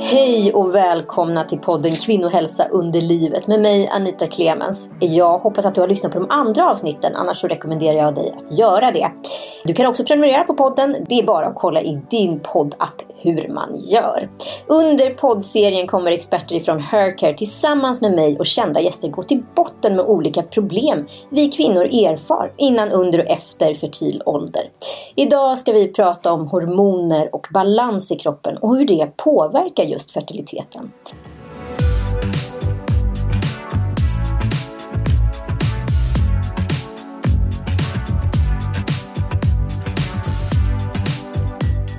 Hej och välkomna till podden Kvinnohälsa under livet med mig Anita Clemens. Jag hoppas att du har lyssnat på de andra avsnitten, annars så rekommenderar jag dig att göra det. Du kan också prenumerera på podden, det är bara att kolla i din poddapp hur man gör. Under poddserien kommer experter ifrån Hercare tillsammans med mig och kända gäster gå till botten med olika problem vi kvinnor erfar innan, under och efter fertil ålder. Idag ska vi prata om hormoner och balans i kroppen och hur det påverkar just fertiliteten.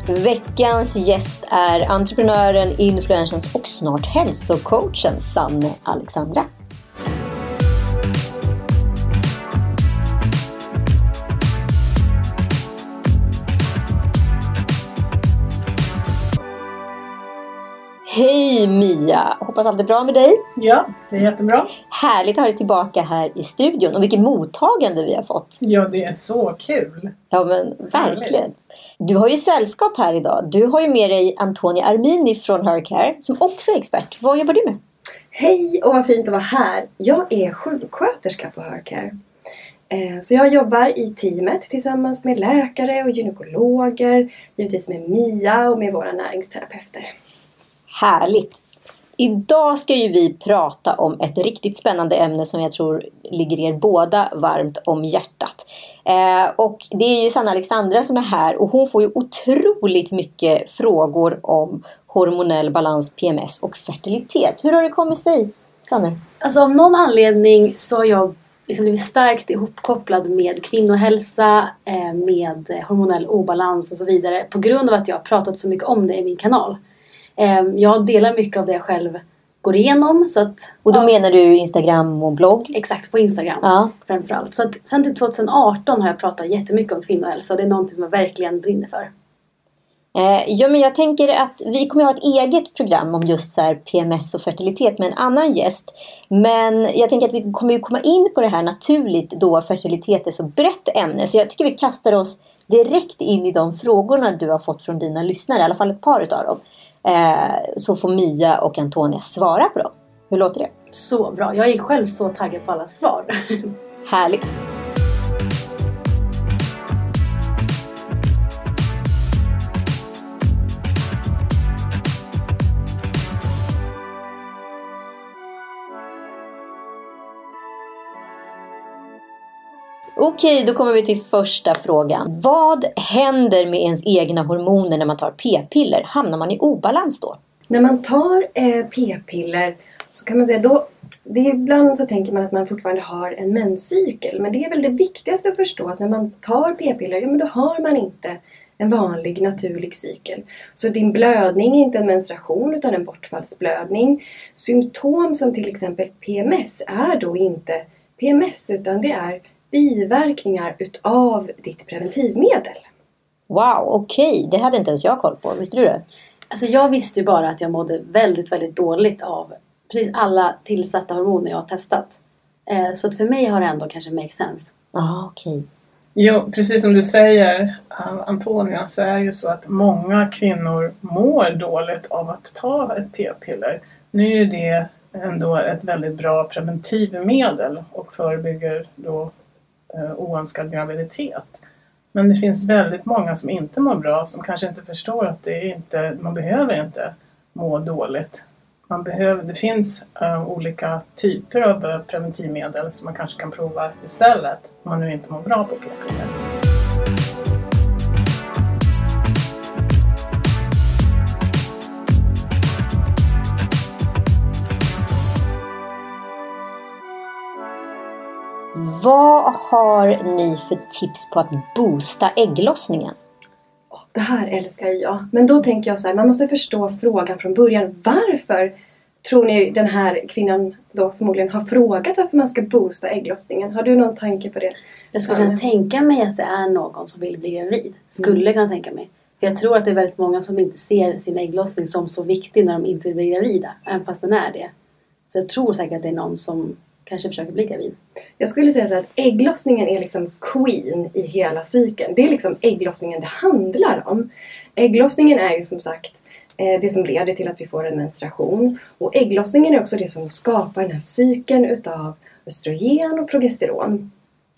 Veckans gäst är entreprenören, influencern och snart hälsocoachen Sanne Alexandra. Hej Mia! Hoppas allt är bra med dig? Ja, det är jättebra. Härligt att ha dig tillbaka här i studion och vilket mottagande vi har fått. Ja, det är så kul. Ja, men verkligen. Du har ju sällskap här idag. Du har ju med dig Antonia Armini från Hercare som också är expert. Vad jobbar du med? Hej och vad fint att vara här. Jag är sjuksköterska på Hercare. Eh, så jag jobbar i teamet tillsammans med läkare och gynekologer, givetvis med Mia och med våra näringsterapeuter. Härligt! Idag ska ju vi prata om ett riktigt spännande ämne som jag tror ligger er båda varmt om hjärtat. Eh, och det är ju Sanna Alexandra som är här och hon får ju otroligt mycket frågor om hormonell balans, PMS och fertilitet. Hur har det kommit sig, Sanne? Alltså av någon anledning så har jag liksom blivit starkt ihopkopplad med kvinnohälsa, eh, med hormonell obalans och så vidare på grund av att jag har pratat så mycket om det i min kanal. Ehm, jag delar mycket av det jag själv går igenom. Så att, och då ja, menar du Instagram och blogg? Exakt, på Instagram ja. framförallt. Så att, sen typ 2018 har jag pratat jättemycket om kvinnohälsa. Det är någonting som jag verkligen brinner för. Eh, ja, men jag tänker att vi kommer att ha ett eget program om just så PMS och fertilitet med en annan gäst. Men jag tänker att vi kommer ju komma in på det här naturligt då fertilitet är så brett ämne. Så jag tycker vi kastar oss direkt in i de frågorna du har fått från dina lyssnare, i alla fall ett par utav dem. Eh, så får Mia och Antonia svara på dem. Hur låter det? Så bra! Jag är själv så taggad på alla svar. Härligt! Okej, då kommer vi till första frågan. Vad händer med ens egna hormoner när man tar p-piller? Hamnar man i obalans då? När man tar eh, p-piller så kan man säga då det är ibland så tänker man att man fortfarande har en menscykel. Men det är väl det viktigaste att förstå att när man tar p-piller, ja men då har man inte en vanlig naturlig cykel. Så din blödning är inte en menstruation utan en bortfallsblödning. Symptom som till exempel PMS är då inte PMS utan det är biverkningar utav ditt preventivmedel. Wow, okej. Okay. Det hade inte ens jag koll på. Visste du det? Alltså jag visste ju bara att jag mådde väldigt, väldigt dåligt av precis alla tillsatta hormoner jag har testat. Eh, så att för mig har det ändå kanske make sense. Ah, okej. Okay. Jo, precis som du säger Antonia så är det ju så att många kvinnor mår dåligt av att ta ett p-piller. Nu är det ändå ett väldigt bra preventivmedel och förebygger då eh, Eh, oönskad graviditet. Men det finns väldigt många som inte mår bra som kanske inte förstår att det inte, man behöver inte må dåligt. Man behöver, det finns uh, olika typer av eh, preventivmedel som man kanske kan prova istället om man nu inte mår bra på p-piller. Vad har ni för tips på att boosta ägglossningen? Det här älskar jag. Men då tänker jag så här, man måste förstå frågan från början. Varför tror ni den här kvinnan då förmodligen har frågat varför man ska boosta ägglossningen? Har du någon tanke på det? Jag skulle kunna tänka mig att det är någon som vill bli gravid. Skulle mm. kunna tänka mig. För jag tror att det är väldigt många som inte ser sin ägglossning som så viktig när de inte vill bli gravida. Även fast den är det. Så jag tror säkert att det är någon som kanske försöker bli gravid. Jag skulle säga så att ägglossningen är liksom queen i hela cykeln. Det är liksom ägglossningen det handlar om. Ägglossningen är ju som sagt eh, det som leder till att vi får en menstruation. Och ägglossningen är också det som skapar den här cykeln utav östrogen och progesteron.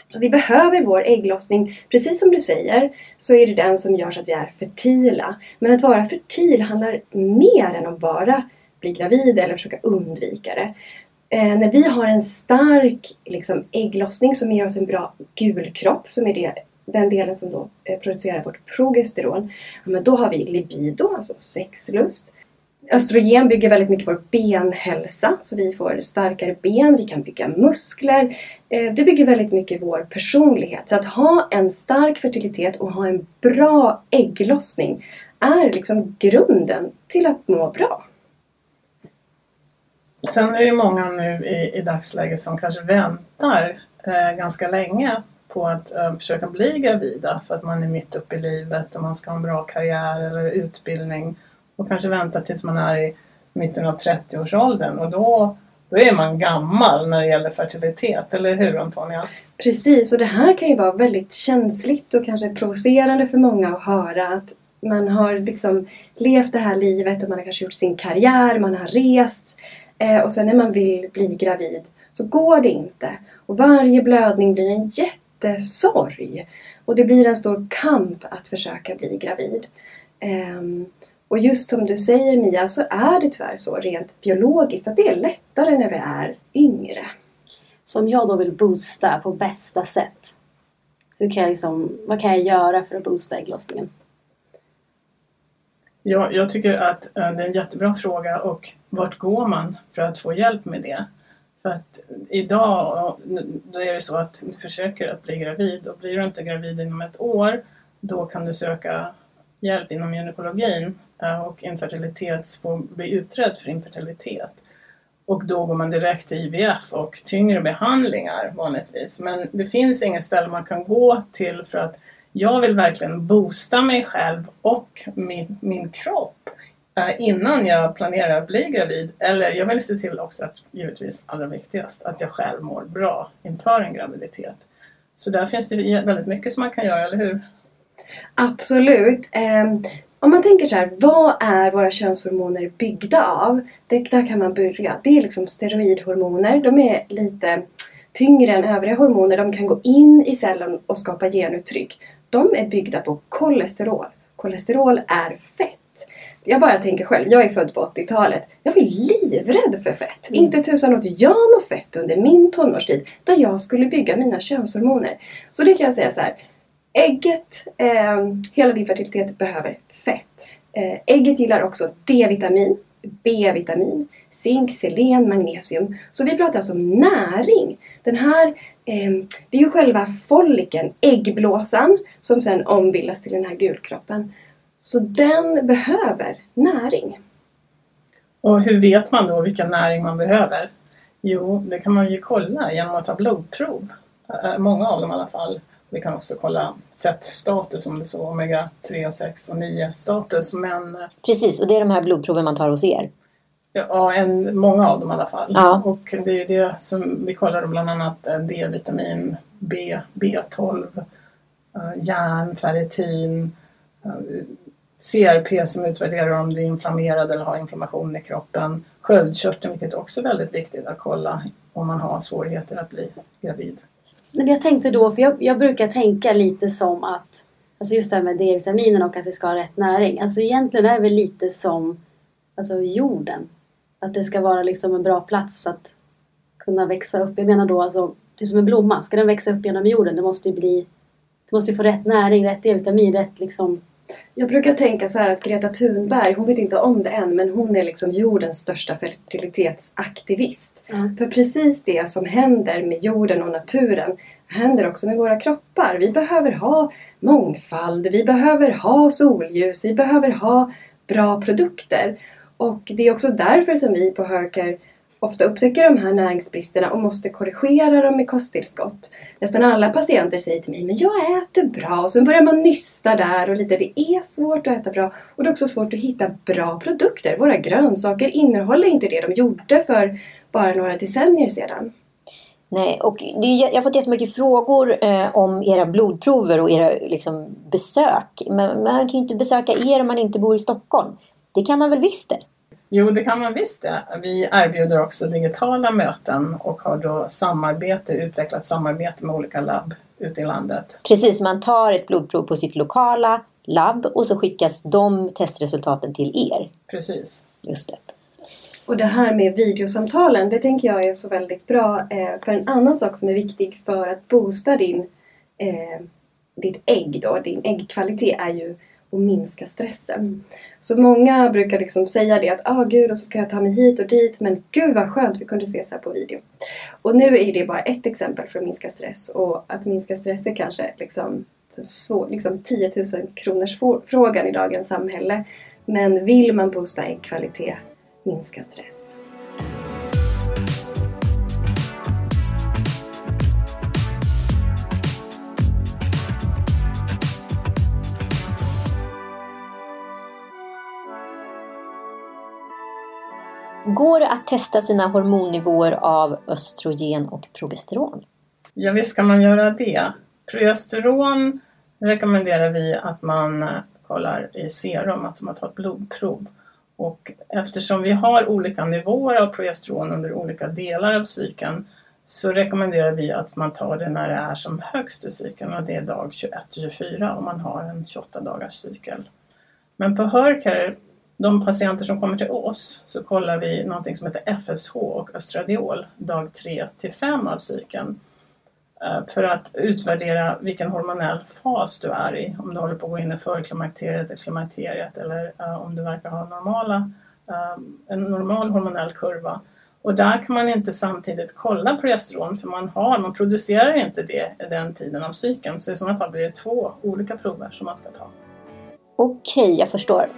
Så vi behöver vår ägglossning. Precis som du säger så är det den som gör så att vi är fertila. Men att vara fertil handlar mer än att bara bli gravid eller försöka undvika det. Eh, när vi har en stark liksom, ägglossning som ger oss en bra gul kropp, som är det, den delen som då eh, producerar vårt progesteron, ja, men då har vi libido, alltså sexlust. Östrogen bygger väldigt mycket vår benhälsa, så vi får starkare ben, vi kan bygga muskler. Eh, det bygger väldigt mycket vår personlighet. Så att ha en stark fertilitet och ha en bra ägglossning är liksom grunden till att må bra. Sen är det ju många nu i, i dagsläget som kanske väntar eh, ganska länge på att eh, försöka bli gravida för att man är mitt uppe i livet och man ska ha en bra karriär eller utbildning och kanske vänta tills man är i mitten av 30-årsåldern och då, då är man gammal när det gäller fertilitet, eller hur Antonia? Precis, och det här kan ju vara väldigt känsligt och kanske provocerande för många att höra att man har liksom levt det här livet och man har kanske gjort sin karriär, man har rest eh, och sen när man vill bli gravid så går det inte. Och varje blödning blir en jättesorg. Och det blir en stor kamp att försöka bli gravid. Ehm, och just som du säger Mia så är det tyvärr så rent biologiskt att det är lättare när vi är yngre. Så om jag då vill boosta på bästa sätt, hur kan jag liksom, vad kan jag göra för att boosta ägglossningen? Ja, jag tycker att eh, det är en jättebra fråga och vart går man för att få hjälp med det? För att idag då är det så att du försöker att bli gravid och blir du inte gravid inom ett år då kan du söka hjälp inom gynekologin eh, och infertilitet bli utredd för infertilitet. Och då går man direkt till IVF och tyngre behandlingar vanligtvis. Men det finns inget ställe man kan gå till för att jag vill verkligen boosta mig själv och min, min kropp eh, innan jag planerar att bli gravid. Eller jag vill se till också att, givetvis allra viktigast, att jag själv mår bra inför en graviditet. Så där finns det väldigt mycket som man kan göra, eller hur? Absolut. Ehm, om man tänker så här, vad är våra könshormoner byggda av? Det, där kan man börja. Det är liksom steroidhormoner. De är lite tyngre än övriga hormoner. De kan gå in i cellen och skapa genuttryck. De är byggda på kolesterol. Kolesterol är fett. Jag bara tänker själv, jag är född på 80-talet. Jag var livrädd för fett. Mm. Inte tusan åt jag något fett under min tonårstid där jag skulle bygga mina könshormoner. Så det kan jag säga så här. Ägget, eh, hela din fertilitet behöver fett. Eh, ägget gillar också D-vitamin, B-vitamin, zink, selen, magnesium. Så vi pratar alltså om näring. Den här, eh, det är ju själva folliken, äggblåsan, som sen ombildas till den här gulkroppen. Så den behöver näring. Och hur vet man då vilken näring man behöver? Jo, det kan man ju kolla genom att ta blodprov. Eh, många av dem i alla fall. Vi kan också kolla fettstatus, om det är så, omega 3, och 6 och 9 status. Men, eh, Precis, och det är de här blodproven man tar hos er? Ja, en, många av dem i alla fall. Ja. Och det är det som vi kollar bland annat eh, D-vitamin, B, B12, eh, järn, ferritin, CRP som utvärderar om du är inflammerad eller har inflammation i kroppen, sköldkörteln vilket också är väldigt viktigt att kolla om man har svårigheter att bli gravid. Men jag tänkte då, för jag, jag brukar tänka lite som att Alltså just det här med D-vitaminen och att vi ska ha rätt näring. Alltså egentligen är det väl lite som alltså jorden. Att det ska vara liksom en bra plats att kunna växa upp. Jag menar då alltså, typ som en blomma. Ska den växa upp genom jorden, det måste ju bli... Det måste ju få rätt näring, rätt D-vitamin, rätt liksom... Jag brukar tänka så här att Greta Thunberg, hon vet inte om det än, men hon är liksom jordens största fertilitetsaktivist. Mm. För precis det som händer med jorden och naturen händer också med våra kroppar. Vi behöver ha mångfald, vi behöver ha solljus, vi behöver ha bra produkter. Och det är också därför som vi på Hercare ofta upptäcker de här näringsbristerna och måste korrigera dem med kosttillskott. Nästan alla patienter säger till mig men jag äter bra och sen börjar man nysta där och lite. Det är svårt att äta bra och det är också svårt att hitta bra produkter. Våra grönsaker innehåller inte det de gjorde för bara några decennier sedan. Nej, och det jag har fått jättemycket frågor eh, om era blodprover och era liksom, besök. Men man kan ju inte besöka er om man inte bor i Stockholm. Det kan man väl visst det? Jo, det kan man visst det. Vi erbjuder också digitala möten och har då samarbete, utvecklat samarbete med olika labb ute i landet. Precis, man tar ett blodprov på sitt lokala labb och så skickas de testresultaten till er. Precis. Just det. Och det här med videosamtalen, det tänker jag är så väldigt bra. Eh, för en annan sak som är viktig för att boosta din, eh, ditt ägg, då, din äggkvalitet, är ju och minska stressen. Så många brukar liksom säga det att ah, gud, och så ska jag ta mig hit och dit, men gud vad skönt vi kunde ses här på video. Och nu är det bara ett exempel för att minska stress och att minska stress är kanske liksom, så, liksom 10 000 kronors frågan i dagens samhälle. Men vill man boosta äggkvalitet minska stress. Går det att testa sina hormonnivåer av östrogen och progesteron? Ja, visst kan man göra det. Progesteron rekommenderar vi att man eh, kollar i serum, alltså man tar ett blodprov. Och eftersom vi har olika nivåer av progesteron under olika delar av cykeln så rekommenderar vi att man tar det när det är som högst i cykeln och det är dag 21-24 om man har en 28 dagars cykel. Men på Hörker, de patienter som kommer till oss, så kollar vi någonting som heter FSH och östradiol dag 3 till 5 av cykeln. Eh, för att utvärdera vilken hormonell fas du är i. Om du håller på att gå in i förklimakteriet eller klimakteriet eller eh, om du verkar ha normala, eh, en normal hormonell kurva. Och där kan man inte samtidigt kolla progesteron för man, har, man producerar inte det i den tiden av cykeln. Så i sådana fall blir det två olika prover som man ska ta. Okej, jag förstår.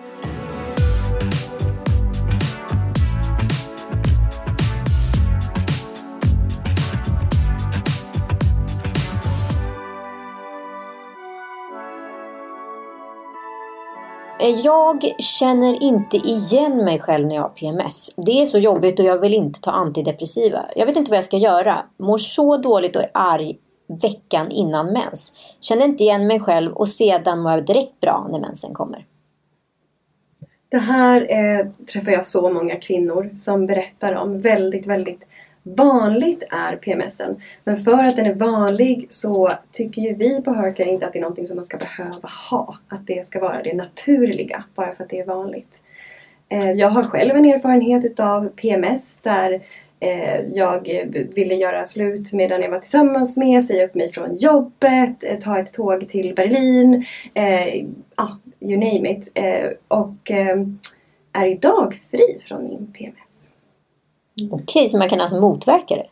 Eh, jag känner inte igen mig själv när jag har PMS. Det är så jobbigt och jag vill inte ta antidepressiva. Jag vet inte vad jag ska göra. Mår så dåligt och är arg veckan innan mens. Känner inte igen mig själv och sedan mår jag direkt bra när mensen kommer. Det här eh, träffar jag så många kvinnor som berättar om väldigt, väldigt vanligt är PMSen. Men för att den är vanlig så tycker ju vi på Hörker inte att det är någonting som man ska behöva ha. Att det ska vara det naturliga bara för att det är vanligt. Eh, jag har själv en erfarenhet utav PMS där eh, jag ville göra slut med den jag var tillsammans med, säga upp mig från jobbet, eh, ta ett tåg till Berlin, Ja, you name it. Och är idag fri från min PMS. Mm. Okej, okay, så man kan alltså motverka det?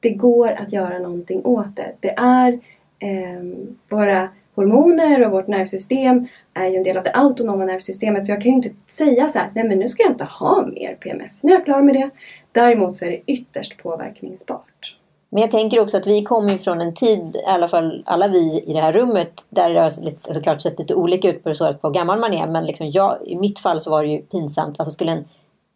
Det går att göra någonting åt det. Det är eh, våra hormoner och vårt nervsystem är ju en del av det autonoma nervsystemet. Så jag kan ju inte säga så här, nej men nu ska jag inte ha mer PMS. Nu är jag klar med det. Däremot så är det ytterst påverkningsbart. Men jag tänker också att vi kommer från en tid, i alla fall alla vi i det här rummet, där det har lite, såklart sett lite olika ut på så på hur gammal man är. Men liksom jag, i mitt fall så var det ju pinsamt. Alltså skulle en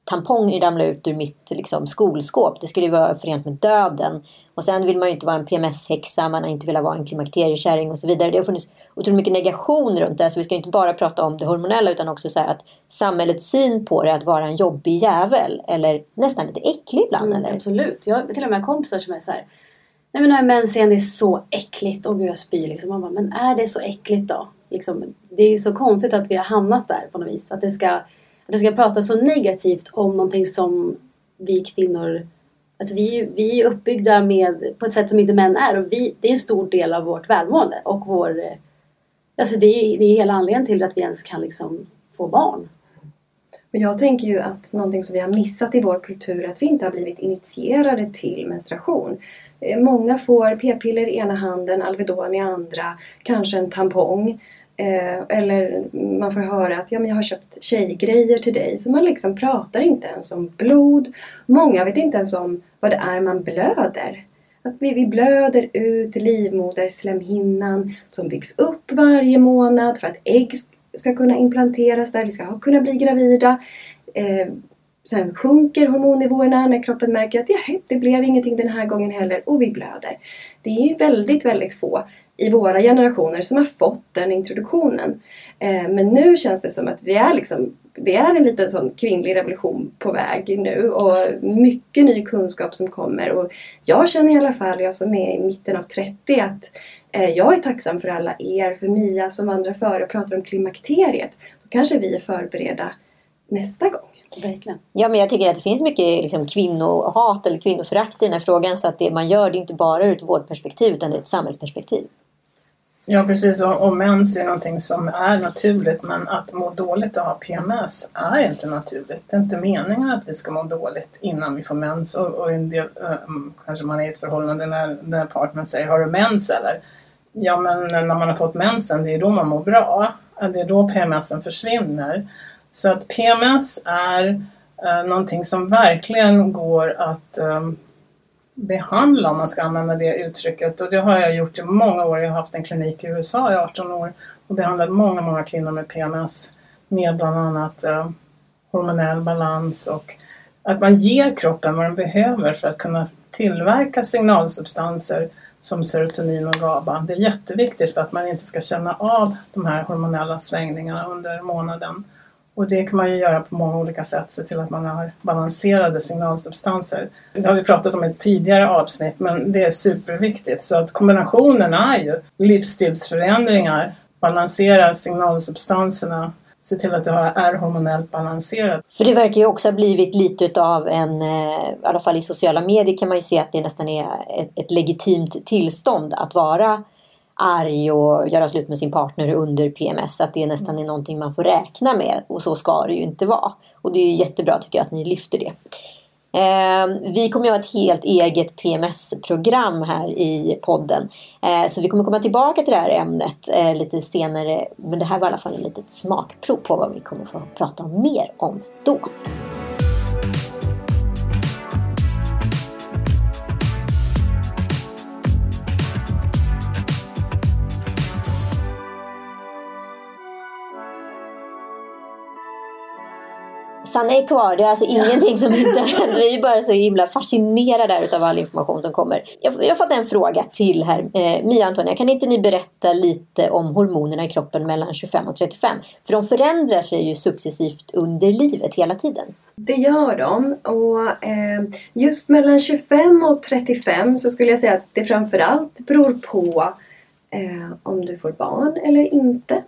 tampong ramla ut ur mitt liksom, skolskåp. Det skulle ju vara förenat med döden. Och sen vill man ju inte vara en PMS-häxa, man har inte velat vara en klimakteriekärring och så vidare. Det har funnits otroligt mycket negation runt det. Så vi ska inte bara prata om det hormonella utan också så att samhällets syn på det att vara en jobbig jävel. Eller nästan lite äcklig ibland. Mm, eller? Absolut. Jag har till och med kompisar som är så här. Nej men när mens igen, det är så äckligt. Och gud jag spyr liksom. Man bara, men är det så äckligt då? Liksom, det är så konstigt att vi har hamnat där på något vis. Att det ska det ska prata så negativt om någonting som vi kvinnor Alltså vi, vi är uppbyggda med, på ett sätt som inte män är och vi, det är en stor del av vårt välmående och vår... Eh, alltså det är, det är hela anledningen till att vi ens kan liksom få barn. Men jag tänker ju att någonting som vi har missat i vår kultur är att vi inte har blivit initierade till menstruation. Eh, många får p-piller i ena handen, Alvedon i andra, kanske en tampong. Eh, eller man får höra att ja, men jag har köpt tjejgrejer till dig. Så man liksom pratar inte ens om blod. Många vet inte ens om vad det är man blöder. Att vi, vi blöder ut livmoderslemhinnan som byggs upp varje månad för att ägg ska kunna implanteras där. Vi ska kunna bli gravida. Eh, sen sjunker hormonnivåerna när kroppen märker att ja, det blev ingenting den här gången heller och vi blöder. Det är väldigt, väldigt få i våra generationer som har fått den introduktionen. Eh, men nu känns det som att vi är liksom det är en liten sån kvinnlig revolution på väg nu och mycket ny kunskap som kommer. Och jag känner i alla fall, jag som är i mitten av 30, att eh, jag är tacksam för alla er, för Mia som vandrar före och pratar om klimakteriet. Då kanske vi är förberedda nästa gång. Verkligen. Ja, men jag tycker att det finns mycket liksom, kvinnohat eller kvinnoförakt i den här frågan. Så att det man gör det är inte bara ur ett vårdperspektiv utan det är ett samhällsperspektiv. Ja precis, och, och mens är någonting som är naturligt men att må dåligt och ha PMS är inte naturligt. Det är inte meningen att vi ska må dåligt innan vi får mens och, och en del, um, kanske man är i ett förhållande när, när partnern säger har du mens eller? Ja men när man har fått mensen det är då man mår bra. Det är då PMSen försvinner. Så att PMS är uh, någonting som verkligen går att um, behandla om man ska använda det uttrycket. Och det har jag gjort i många år. Jag har haft en klinik i USA i 18 år och behandlat många, många kvinnor med PMS med bland annat eh, hormonell balans och att man ger kroppen vad den behöver för att kunna tillverka signalsubstanser som serotonin och GABA. Det är jätteviktigt för att man inte ska känna av de här hormonella svängningarna under månaden. Och det kan man ju göra på många olika sätt, se till att man har balanserade signalsubstanser. Det har vi pratat om i ett tidigare avsnitt, men det är superviktigt. Så att kombinationen är ju livsstilsförändringar, balansera signalsubstanserna, se till att du är hormonellt balanserad. För det verkar ju också ha blivit lite av en, eh, i alla fall i sociala medier kan man ju se att det nästan är ett, ett legitimt tillstånd att vara arg och göra slut med sin partner under PMS. Att det nästan är någonting man får räkna med och så ska det ju inte vara. Och det är ju jättebra tycker jag att ni lyfter det. Eh, vi kommer att ha ett helt eget PMS-program här i podden. Eh, så vi kommer komma tillbaka till det här ämnet eh, lite senare. Men det här var i alla fall ett litet smakprov på vad vi kommer få prata mer om då. Sanna är kvar. Det är alltså ingenting som inte händer. Vi är bara så himla fascinerade av all information som kommer. Jag, jag har fått en fråga till här. Eh, Mia Antonia, kan inte ni berätta lite om hormonerna i kroppen mellan 25 och 35? För de förändrar sig ju successivt under livet hela tiden. Det gör de. Och eh, just mellan 25 och 35 så skulle jag säga att det framförallt beror på eh, om du får barn eller inte.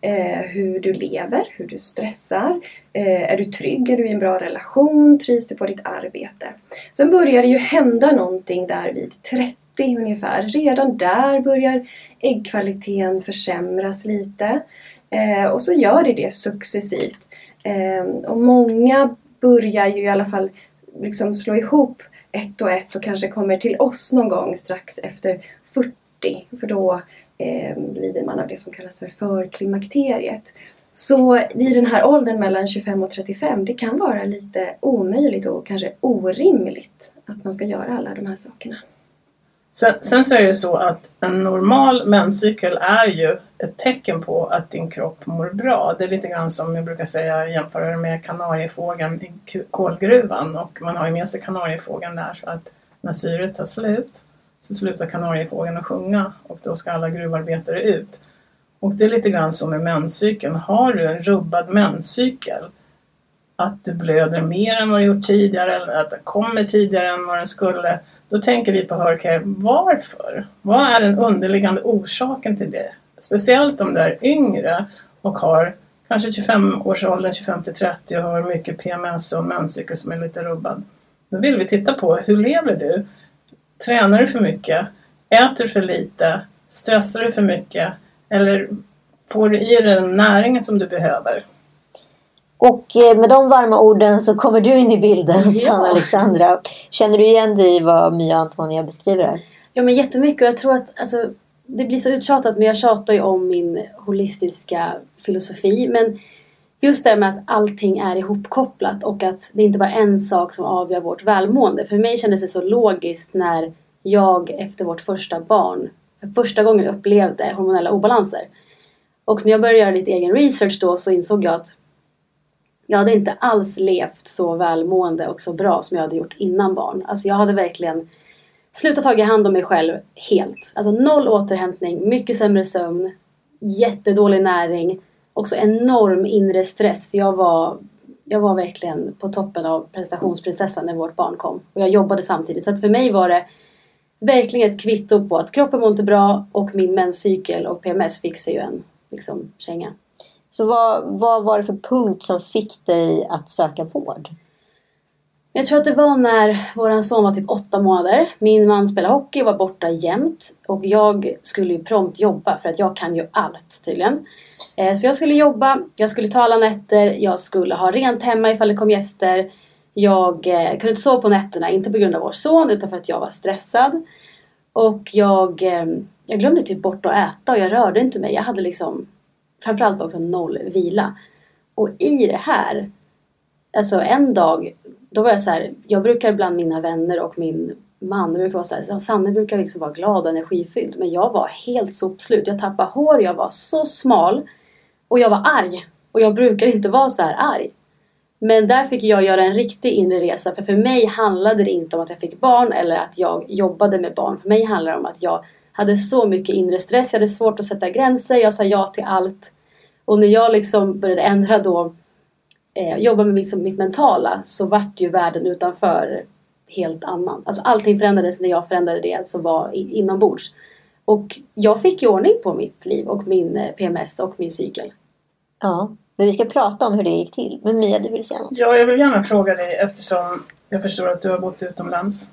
Eh, hur du lever, hur du stressar. Eh, är du trygg? Är du i en bra relation? Trivs du på ditt arbete? Sen börjar det ju hända någonting där vid 30 ungefär. Redan där börjar äggkvaliteten försämras lite. Eh, och så gör det det successivt. Eh, och många börjar ju i alla fall liksom slå ihop ett och ett och kanske kommer till oss någon gång strax efter 40. För då eh, lider man av det som kallas för förklimakteriet. Så i den här åldern mellan 25 och 35, det kan vara lite omöjligt och kanske orimligt att man ska göra alla de här sakerna. Sen, sen så är det så att en normal menscykel är ju ett tecken på att din kropp mår bra. Det är lite grann som jag brukar säga, jämföra det med kanariefågeln i kolgruvan och man har ju med sig kanariefågeln där så att när syret tar slut så slutar kanariefågeln att sjunga och då ska alla gruvarbetare ut. Och det är lite grann så med menscykeln. Har du en rubbad menscykel, att du blöder mer än vad du gjort tidigare eller att det kommer tidigare än vad den skulle, då tänker vi på Hörcare, varför? Vad är den underliggande orsaken till det? Speciellt om du är yngre och har kanske 25-årsåldern, 25 till 30 och har mycket PMS och menscykel som är lite rubbad. Då vill vi titta på hur lever du? Tränar du för mycket? Äter du för lite? Stressar du för mycket? Eller får du i dig den näringen som du behöver? Och eh, med de varma orden så kommer du in i bilden, ja. Sanna Alexandra. Känner du igen dig i vad Mia Antonia beskriver här? Ja, men jättemycket. Och jag tror att alltså, det blir så uttjatat, men jag tjatar ju om min holistiska filosofi. Men just det med att allting är ihopkopplat och att det inte bara är en sak som avgör vårt välmående. För mig kändes det så logiskt när jag efter vårt första barn för första gången upplevde hormonella obalanser. Och när jag började göra lite egen research då så insåg jag att jag hade inte alls levt så välmående och så bra som jag hade gjort innan barn. Alltså jag hade verkligen slutat ta hand om mig själv helt. Alltså noll återhämtning, mycket sämre sömn, jättedålig näring, också enorm inre stress för jag var, jag var verkligen på toppen av prestationsprinsessan när vårt barn kom. Och jag jobbade samtidigt. Så att för mig var det verkligen ett kvitto på att kroppen mår inte bra och min menscykel och PMS fick sig ju en liksom, känga. Så vad, vad var det för punkt som fick dig att söka vård? Jag tror att det var när vår son var typ åtta månader. Min man spelade hockey och var borta jämt. Och jag skulle ju prompt jobba för att jag kan ju allt tydligen. Eh, så jag skulle jobba, jag skulle ta alla nätter, jag skulle ha rent hemma ifall det kom gäster. Jag eh, kunde inte sova på nätterna, inte på grund av vår son utan för att jag var stressad. Och jag, eh, jag glömde typ bort att äta och jag rörde inte mig. Jag hade liksom framförallt också noll vila. Och i det här, alltså en dag, då var jag så här, jag brukar bland mina vänner och min man, brukar vara så här, Sanne brukar liksom vara glad och energifylld. Men jag var helt sopslut. Jag tappade hår, jag var så smal. Och jag var arg. Och jag brukar inte vara så här arg. Men där fick jag göra en riktig inre resa. För för mig handlade det inte om att jag fick barn eller att jag jobbade med barn. För mig handlade det om att jag hade så mycket inre stress. Jag hade svårt att sätta gränser. Jag sa ja till allt. Och när jag liksom började ändra då, eh, jobba med liksom mitt mentala så vart ju världen utanför helt annan. Alltså allting förändrades när jag förändrade det som var inombords. Och jag fick ju ordning på mitt liv och min eh, PMS och min cykel. Ja, men vi ska prata om hur det gick till. Men Mia, du vill säga något? Ja, jag vill gärna fråga dig eftersom jag förstår att du har bott utomlands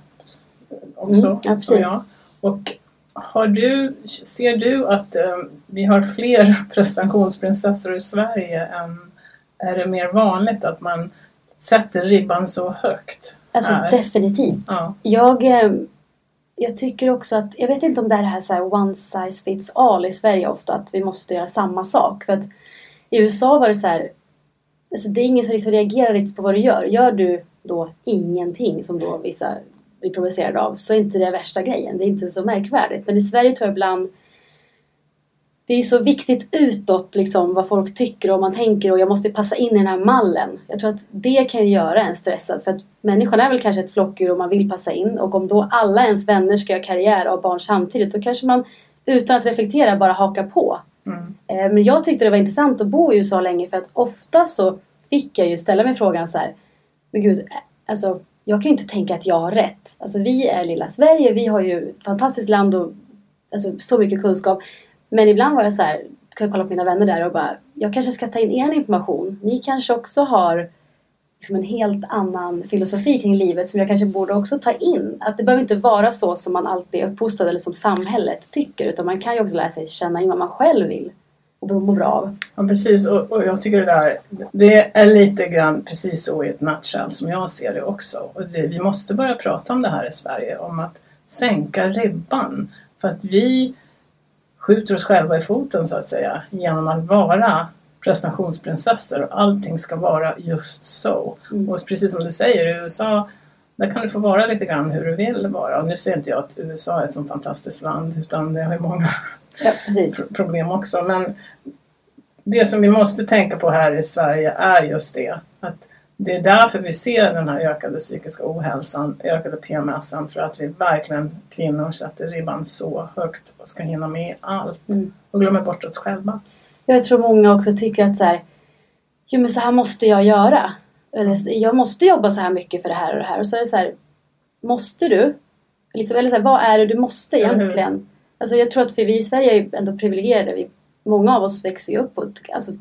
också. Mm, ja, precis. Jag. Och har du, ser du att eh, vi har fler prestationsprinsessor i Sverige än är det mer vanligt att man sätter ribban så högt? Alltså här? definitivt. Ja. Jag, eh, jag tycker också att, jag vet inte om det är det här, så här one size fits all i Sverige ofta, att vi måste göra samma sak. För att i USA var det så här, alltså det är ingen som liksom reagerar riktigt på vad du gör. Gör du då ingenting som då vissa blir provocerade av så är inte det värsta grejen. Det är inte så märkvärdigt. Men i Sverige tror jag ibland det är så viktigt utåt liksom vad folk tycker och man tänker och jag måste passa in i den här mallen. Jag tror att det kan göra en stressad för att människan är väl kanske ett flockdjur och man vill passa in och om då alla ens vänner ska göra karriär och ha barn samtidigt då kanske man utan att reflektera bara hakar på. Mm. Eh, men jag tyckte det var intressant att bo i USA länge för att ofta så fick jag ju ställa mig frågan så här, men gud, eh, alltså jag kan ju inte tänka att jag har rätt. Alltså vi är lilla Sverige, vi har ju ett fantastiskt land och alltså, så mycket kunskap. Men ibland var jag så här, kan jag kolla på mina vänner där och bara, jag kanske ska ta in er information. Ni kanske också har liksom en helt annan filosofi kring livet som jag kanske borde också ta in. Att det behöver inte vara så som man alltid är uppfostrad eller som samhället tycker utan man kan ju också lära sig känna in vad man själv vill och mår bra av. Ja precis och, och, jag tycker det där det är lite grann precis så i ett nutshell som jag ser det också. Och det, vi måste börja prata om det här i Sverige om att sänka ribban för att vi skjuter oss själva i foten så att säga genom att vara prestationsprinsessor och allting ska vara just så. Mm. Och precis som du säger, i USA där kan du få vara lite grann hur du vill vara. Och nu ser inte jag att USA är ett så fantastiskt land utan det har ju många ja, problem också. Men det som vi måste tänka på här i Sverige är just det. Det är därför vi ser den här ökade psykiska ohälsan, ökade PMSen, för att vi verkligen kvinnor sätter ribban så högt och ska hinna med allt mm. och glömmer bort oss själva. Jag tror många också tycker att så här, jo men så här måste jag göra. Eller, jag måste jobba så här mycket för det här och det här. Och så är det så här, måste du? Liksom, eller så här, vad är det du måste egentligen? Mm. Alltså jag tror att för vi i Sverige är ju ändå privilegierade. Vi, många av oss växer ju upp på ett, alltså,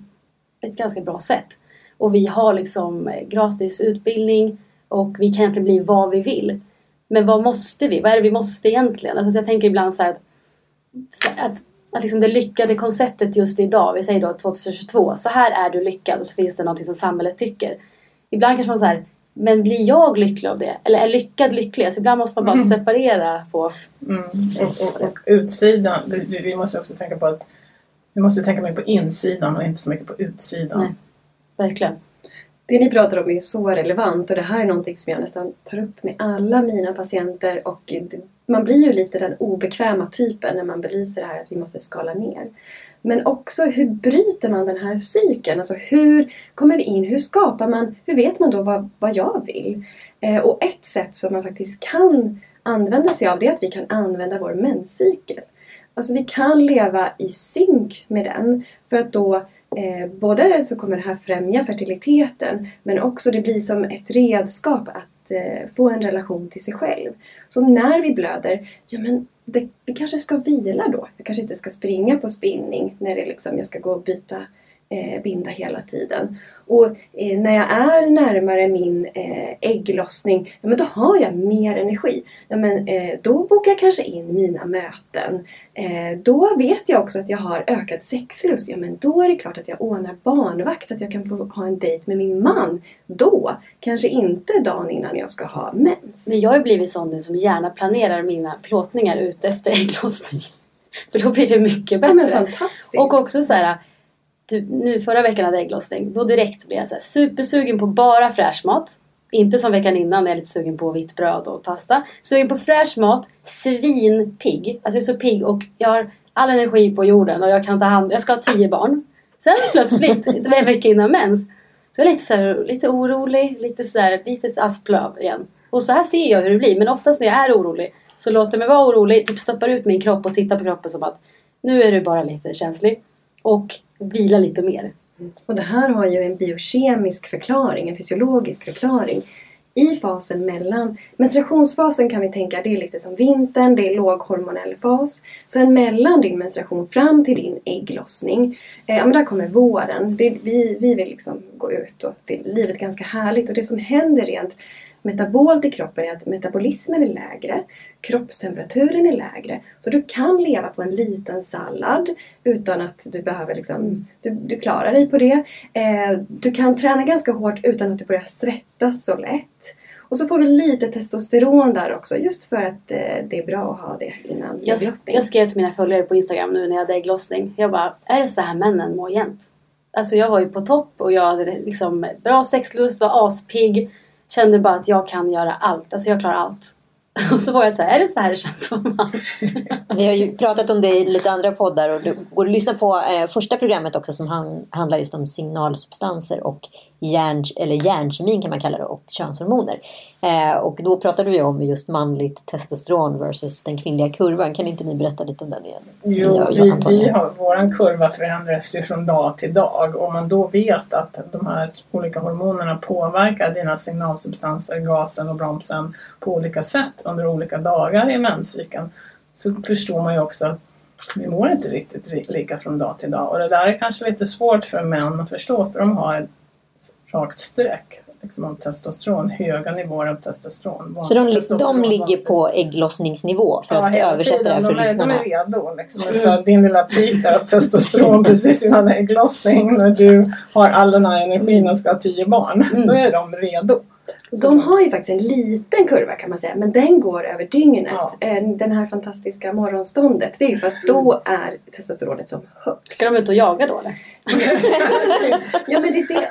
ett ganska bra sätt. Och vi har liksom gratis utbildning och vi kan egentligen bli vad vi vill. Men vad måste vi? Vad är det vi måste egentligen? Alltså, jag tänker ibland så här att, att, att liksom det lyckade konceptet just idag, vi säger då 2022, så här är du lyckad och så finns det någonting som samhället tycker. Ibland kanske man säger men blir jag lycklig av det? Eller är lyckad lycklig? Alltså ibland måste man bara mm. separera på... Mm. Och, och, och, utsidan, vi, vi måste också tänka på att vi måste tänka mer på insidan och inte så mycket på utsidan. Nej. Verkligen. Det ni pratar om är så relevant och det här är någonting som jag nästan tar upp med alla mina patienter och man blir ju lite den obekväma typen när man belyser det här att vi måste skala ner. Men också hur bryter man den här cykeln? Alltså hur kommer vi in? Hur skapar man? Hur vet man då vad, vad jag vill? Eh, och ett sätt som man faktiskt kan använda sig av det är att vi kan använda vår menscykel. Alltså vi kan leva i synk med den för att då eh, både så kommer det här främja fertiliteten men också det blir som ett redskap att eh, få en relation till sig själv. Så när vi blöder, ja men det, vi kanske ska vila då. Jag kanske inte ska springa på spinning när det liksom, jag ska gå och byta eh, binda hela tiden. Och eh, när jag är närmare min eh, ägglossning, ja, men då har jag mer energi. Ja, men, eh, då bokar jag kanske in mina möten. Eh, då vet jag också att jag har ökad sexlust. Ja, men då är det klart att jag ordnar barnvakt så att jag kan få ha en dejt med min man. Då! Kanske inte dagen innan jag ska ha mens. Men jag har ju blivit sån nu som gärna planerar mina plåtningar ut efter ägglossning. För då blir det mycket bättre. Ja. Och också så här, typ, nu förra veckan hade jag ägglossning. Då direkt blev jag så här, supersugen på bara fräsch mat. Inte som veckan innan när jag är lite sugen på vitt bröd och pasta. Sugen på fräsch mat, svinpigg. Alltså jag är så pigg och jag har all energi på jorden och jag kan ta hand Jag ska ha tio barn. Sen plötsligt, en vecka innan mens, så är jag lite, så här, lite orolig, lite sådär, litet asplöv igen. Och så här ser jag hur det blir. Men oftast när jag är orolig så låter jag mig vara orolig, typ stoppar ut min kropp och tittar på kroppen som att nu är du bara lite känslig. Och vila lite mer. Och det här har ju en biokemisk förklaring, en fysiologisk förklaring. I fasen mellan, menstruationsfasen kan vi tänka det är lite som vintern, det är låghormonell fas. Sen mellan din menstruation fram till din ägglossning, eh, ja men där kommer våren. Det, vi, vi vill liksom gå ut och det, livet är ganska härligt och det som händer rent metabolt i kroppen är att metabolismen är lägre, kroppstemperaturen är lägre. Så du kan leva på en liten sallad utan att du behöver liksom, du, du klarar dig på det. Eh, du kan träna ganska hårt utan att du börjar svettas så lätt. Och så får du lite testosteron där också just för att eh, det är bra att ha det innan jag, jag skrev till mina följare på Instagram nu när jag hade ägglossning. Jag bara, är det så här männen mår jämt? Alltså jag var ju på topp och jag hade liksom bra sexlust, var aspigg kände bara att jag kan göra allt. Alltså jag klarar allt. Och så var jag så här, är det så här det känns som man? Vi har ju pratat om det i lite andra poddar och du går och lyssnar på eh, första programmet också som han, handlar just om signalsubstanser och hjärn, eller hjärnkemin kan man kalla det och könshormoner. Eh, och då pratade vi om just manligt testosteron versus den kvinnliga kurvan. Kan inte ni berätta lite om den igen? Jo, vi, vi har, våran kurva förändras ju från dag till dag och man då vet att de här olika hormonerna påverkar dina signalsubstanser, gasen och bromsen på olika sätt under olika dagar i menscykeln så förstår man ju också att vi mår inte riktigt lika från dag till dag och det där är kanske lite svårt för män att förstå för de har rakt streck liksom, av testosteron, höga nivåer av testosteron. Så de, testosteron de ligger på ägglossningsnivå för ja, att översätta det här för de lyssnarna? De är redo liksom, för din lilla peak där av testosteron precis innan ägglossning när du har all den här energin och ska ha tio barn. Mm. Då är de redo. De har ju faktiskt en liten kurva kan man säga men den går över dygnet. Ja. Eh, den här fantastiska morgonståndet. Det är ju för att då är testosteronet som högst. Ska de ut och jaga då eller? ja men det är det.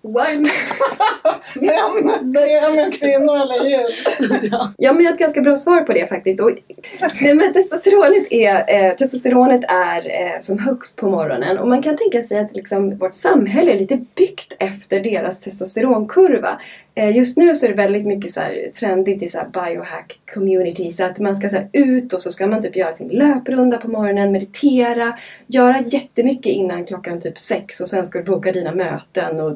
Why? Män, med kvinnor eller djur. ja men jag har ett ganska bra svar på det faktiskt. Och, nej, men testosteronet är, eh, testosteronet är eh, som högst på morgonen och man kan tänka sig att liksom, vårt samhälle är lite byggt efter deras testosteronkurva. Eh, just nu så är det väldigt mycket så här, trendigt i så biohack community så att man ska så här, ut och så ska man typ göra sin löprunda på morgonen, meditera, göra jättemycket innan klockan typ sex och sen ska du boka dina möten och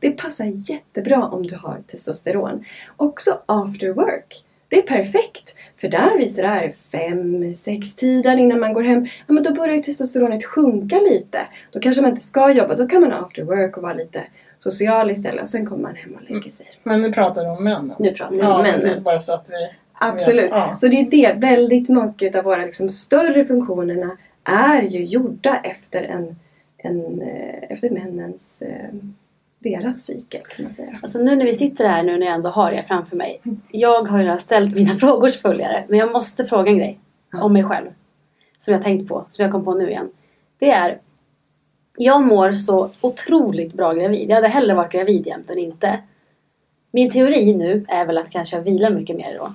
Det passar jättebra om du har testosteron. Också after work. Det är perfekt! För där visar det här fem, sex tiden innan man går hem. Ja, men då börjar testosteronet sjunka lite. Då kanske man inte ska jobba. Då kan man after work och vara lite social istället och sen kommer man hem och lägger sig. Men nu pratar du om männen. Nu pratar vi ja, om männen. Precis, bara så att vi Absolut. Ja. Så det är det. Väldigt mycket av våra liksom, större funktionerna är ju gjorda efter, en, en, eh, efter männens eh, deras cykel kan man säga. Alltså nu när vi sitter här nu när jag ändå har er framför mig. Jag har ju ställt mina frågor till följare men jag måste fråga en grej om mig själv. Som jag tänkt på, som jag kom på nu igen. Det är jag mår så otroligt bra gravid. Jag hade hellre varit gravid jämt än inte. Min teori nu är väl att kanske jag vilar mycket mer då.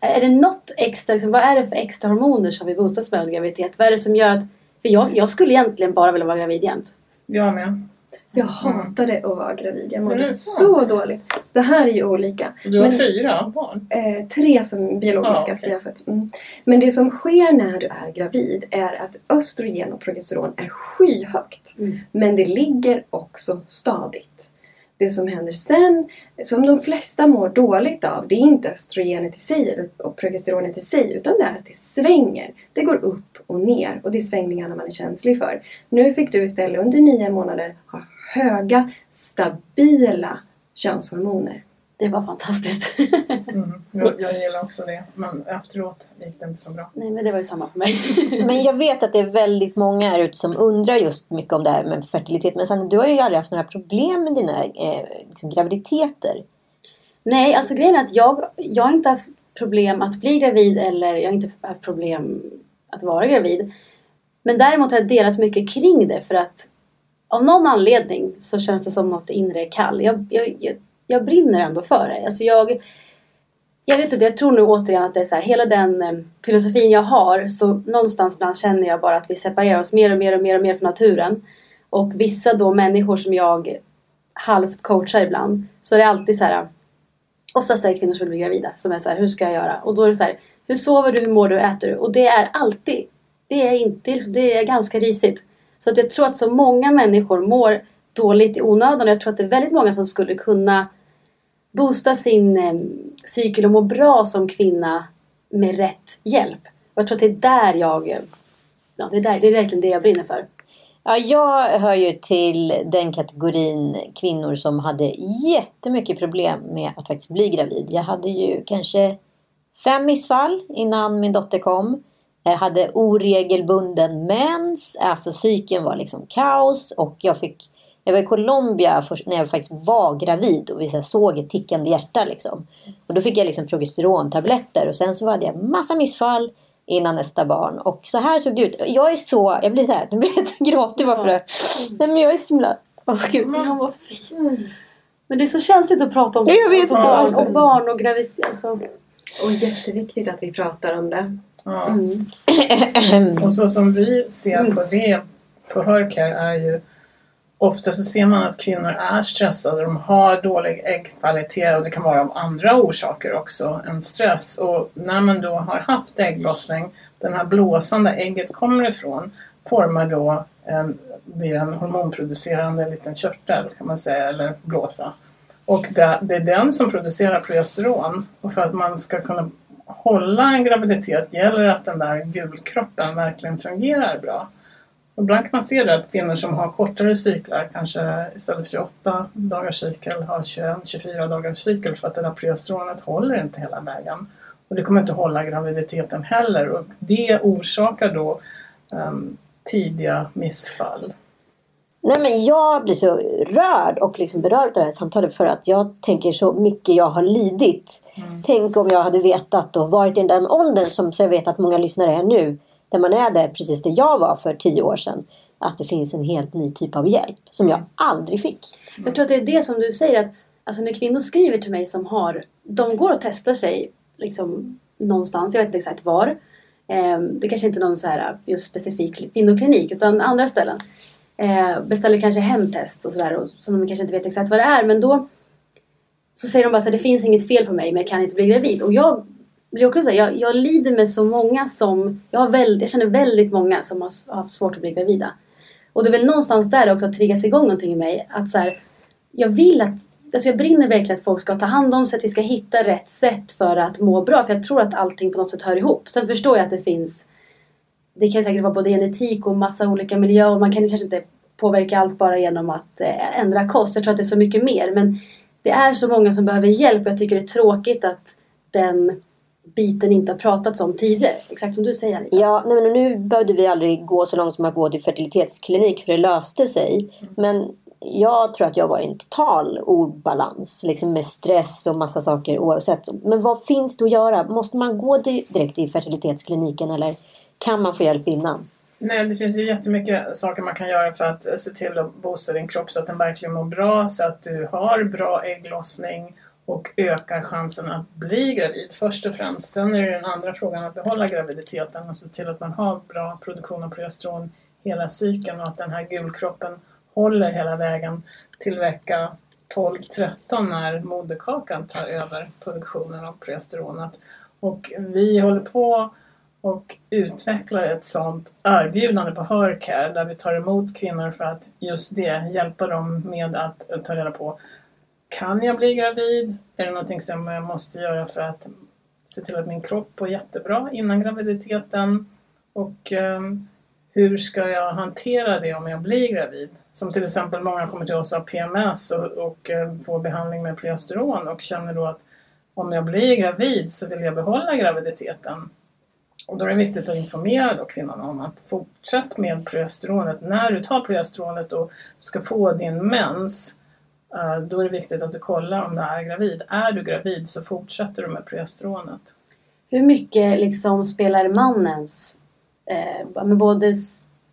Är det något extra, liksom, vad är det för extra hormoner som vi boostas med under graviditet? Vad är det som gör att... För jag, jag skulle egentligen bara vilja vara gravid jämt. Jag med. Jag hatade att vara gravid. Jag mådde så dåligt. Det här är ju olika. Du har Men- fyra barn? Eh, tre som biologiska Ja, okej. som jag fött. Mm. Men det som sker när du är gravid är att östrogen och progesteron är skyhögt. Mm. Men det ligger också stadigt. Det som händer sen, som de flesta mår dåligt av, det är inte östrogenet i sig och progesteronet i sig, utan det är att det svänger. Det går upp och ner och det är svängningarna man är känslig för. Nu fick du istället under nio månader ha höga, stabila könshormoner. Det var fantastiskt. Mm. Jag, jag gillar också det. Men efteråt gick det inte så bra. Nej men det var ju samma för mig. Men jag vet att det är väldigt många här ute som undrar just mycket om det här med fertilitet. Men Sanna, du har ju aldrig haft några problem med dina eh, liksom, graviditeter. Nej, alltså grejen är att jag, jag har inte haft problem att bli gravid eller jag har inte haft problem att vara gravid. Men däremot har jag delat mycket kring det för att av någon anledning så känns det som något inre kall. Jag, jag, jag, jag brinner ändå för det. Alltså jag, jag vet inte, jag tror nu återigen att det är så här, hela den eh, filosofin jag har så någonstans ibland känner jag bara att vi separerar oss mer och mer och mer och mer från naturen. Och vissa då människor som jag halvt coachar ibland så är det alltid så här Oftast är det kvinnor som vill bli gravida som är så här, hur ska jag göra? Och då är det så här, hur sover du, hur mår du, hur äter du? Och det är alltid, det är inte, det är liksom, ganska risigt. Så att jag tror att så många människor mår dåligt i onödan och jag tror att det är väldigt många som skulle kunna boosta sin eh, cykel och må bra som kvinna med rätt hjälp. Och jag tror att det är där jag, eh, ja det är, där, det är verkligen det jag brinner för. Ja, jag hör ju till den kategorin kvinnor som hade jättemycket problem med att faktiskt bli gravid. Jag hade ju kanske fem missfall innan min dotter kom. Jag hade oregelbunden mens, alltså cykeln var liksom kaos och jag fick jag var i Colombia när jag faktiskt var gravid och vi så såg ett tickande hjärta liksom. Och då fick jag liksom progesterontabletter och sen så hade jag massa missfall innan nästa barn. Och så här såg det ut. Jag är så, jag blir så här, nu blir jag gråter bara för det. Nej men jag är så himla, åh gud. Han var fin. Men det är så känsligt att prata om Jag vet alltså, barn och barn och graviditet. Alltså. Och jätteviktigt att vi pratar om det. Ja. Mm. Och så som vi ser på det på Hörcare är ju Ofta så ser man att kvinnor är stressade, de har dålig äggkvalitet och det kan vara av andra orsaker också än stress. Och när man då har haft ägglossning, den här blåsan där ägget kommer ifrån formar då en, blir en hormonproducerande liten körtel kan man säga, eller blåsa. Och det, det är den som producerar progesteron. Och för att man ska kunna hålla en graviditet gäller att den där gulkroppen verkligen fungerar bra. Ibland kan man se det att kvinnor som har kortare cyklar, kanske istället för 28 dagars cykel, har 21-24 dagars cykel för att det där progesteronet håller inte hela vägen. Och det kommer inte hålla graviditeten heller och det orsakar då ehm, tidiga missfall. Nej men jag blir så rörd och liksom berörd av det här samtalet för att jag tänker så mycket jag har lidit. Tänk om jag hade vetat och varit i den åldern som jag vet att många lyssnare är nu. Där man är där precis där jag var för tio år sedan. Att det finns en helt ny typ av hjälp som jag aldrig fick. Jag tror att det är det som du säger att alltså när kvinnor skriver till mig som har, de går och testar sig liksom någonstans, jag vet inte exakt var. Eh, det kanske inte är någon så här just specifik kvinnoklinik utan andra ställen. Eh, beställer kanske hemtest och sådär som de kanske inte vet exakt vad det är men då så säger de bara så här, det finns inget fel på mig men jag kan inte bli gravid. Och jag blir också så här, jag, jag lider med så många som, jag, har väldigt, jag känner väldigt många som har haft svårt att bli gravida. Och det är väl någonstans där det också har triggas igång någonting i mig. Att så här, jag vill att, alltså jag brinner verkligen att folk ska ta hand om sig, att vi ska hitta rätt sätt för att må bra. För jag tror att allting på något sätt hör ihop. Sen förstår jag att det finns, det kan säkert vara både genetik och massa olika miljöer. Man kan kanske inte påverka allt bara genom att eh, ändra kost. Jag tror att det är så mycket mer. Men det är så många som behöver hjälp och jag tycker det är tråkigt att den biten inte har pratats om tidigare. Exakt som du säger Anita. Ja, nej, men nu behövde vi aldrig gå så långt som att gå till fertilitetsklinik för det löste sig. Men jag tror att jag var i en total obalans. Liksom med stress och massa saker oavsett. Men vad finns det att göra? Måste man gå di- direkt till fertilitetskliniken eller kan man få hjälp innan? Nej, det finns ju jättemycket saker man kan göra för att se till att boosta din kropp så att den verkligen mår bra, så att du har bra ägglossning och ökar chansen att bli gravid först och främst. Sen är det den andra frågan att behålla graviditeten och se till att man har bra produktion av progesteron hela cykeln och att den här gulkroppen håller hela vägen till vecka 12-13 när moderkakan tar över produktionen av progesteronet. Och vi håller på och utvecklar ett sådant erbjudande på Hercare där vi tar emot kvinnor för att just det, hjälpa dem med att ta reda på kan jag bli gravid? Är det någonting som jag måste göra för att se till att min kropp är jättebra innan graviditeten? Och um, hur ska jag hantera det om jag blir gravid? Som till exempel många kommer till oss av PMS och, och uh, får behandling med progesteron och känner då att om jag blir gravid så vill jag behålla graviditeten. Och då är det viktigt att informera då kvinnan om att fortsätt med progesteronet. När du tar progesteronet och ska få din mens då är det viktigt att du kollar om du är gravid. Är du gravid så fortsätter du med progesteronet. Hur mycket liksom spelar mannens eh, med både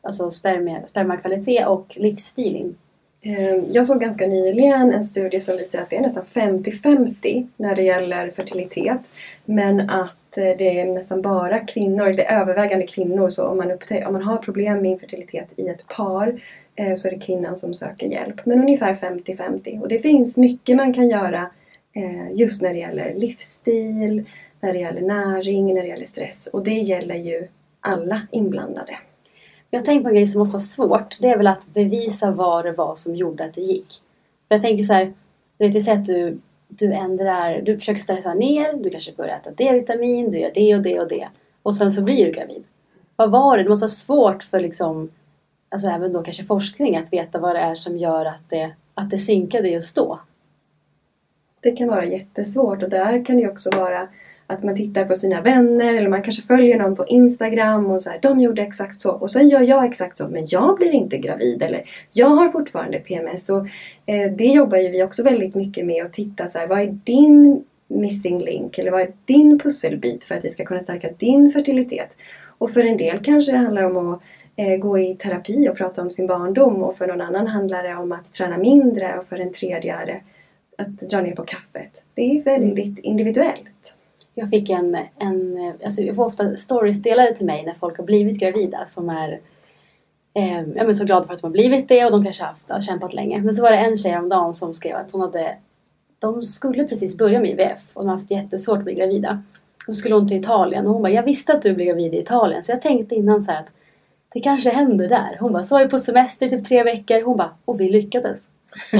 alltså spermakvalitet och livsstil in? Eh, jag såg ganska nyligen en studie som visar att det är nästan 50-50 när det gäller fertilitet. Men att eh, det är nästan bara kvinnor, det är övervägande kvinnor, så om man, upptäck, om man har problem med infertilitet i ett par eh, Eh, så är det kvinnan som söker hjälp. Men ungefär 50-50. Och det finns mycket man kan göra eh, just när det gäller livsstil, när det gäller näring, när det gäller stress. Och det gäller ju alla inblandade. Jag tänker på en grej som måste vara svårt. Det är väl att bevisa vad det var som gjorde att det gick. För jag tänker så här, du säger att du, du ändrar, du försöker stressa ner, du kanske börjar äta D-vitamin, du gör det och det och det. Och sen så blir du gravid. Vad var det? Det måste vara svårt för liksom, alltså även då kanske forskning att veta vad det är som gör att det, att det synkade just då. Det kan vara jättesvårt och där kan det också vara att man tittar på sina vänner eller man kanske följer någon på Instagram och så här, de gjorde exakt så och sen gör jag exakt så men jag blir inte gravid eller jag har fortfarande PMS och eh, det jobbar ju vi också väldigt mycket med att titta så här, vad är din missing link eller vad är din pusselbit för att vi ska kunna stärka din fertilitet? Och för en del kanske det handlar om att Eh, gå i terapi och prata om sin barndom och för någon annan handlar det om att träna mindre och för en tredje är det att dra ner på kaffet. Det är väldigt individuellt. Jag fick en, en alltså jag får ofta stories delade till mig när folk har blivit gravida som är eh, jag är så glada för att de har blivit det och de kanske haft, har kämpat länge. Men så var det en tjej häromdagen som skrev att hon hade de skulle precis börja med IVF och de har haft jättesvårt att bli gravida. Och så skulle hon till Italien och hon bara, jag visste att du blev gravid i Italien så jag tänkte innan så att det kanske händer där. Hon bara, så var vi på semester i typ tre veckor. Hon bara, och vi lyckades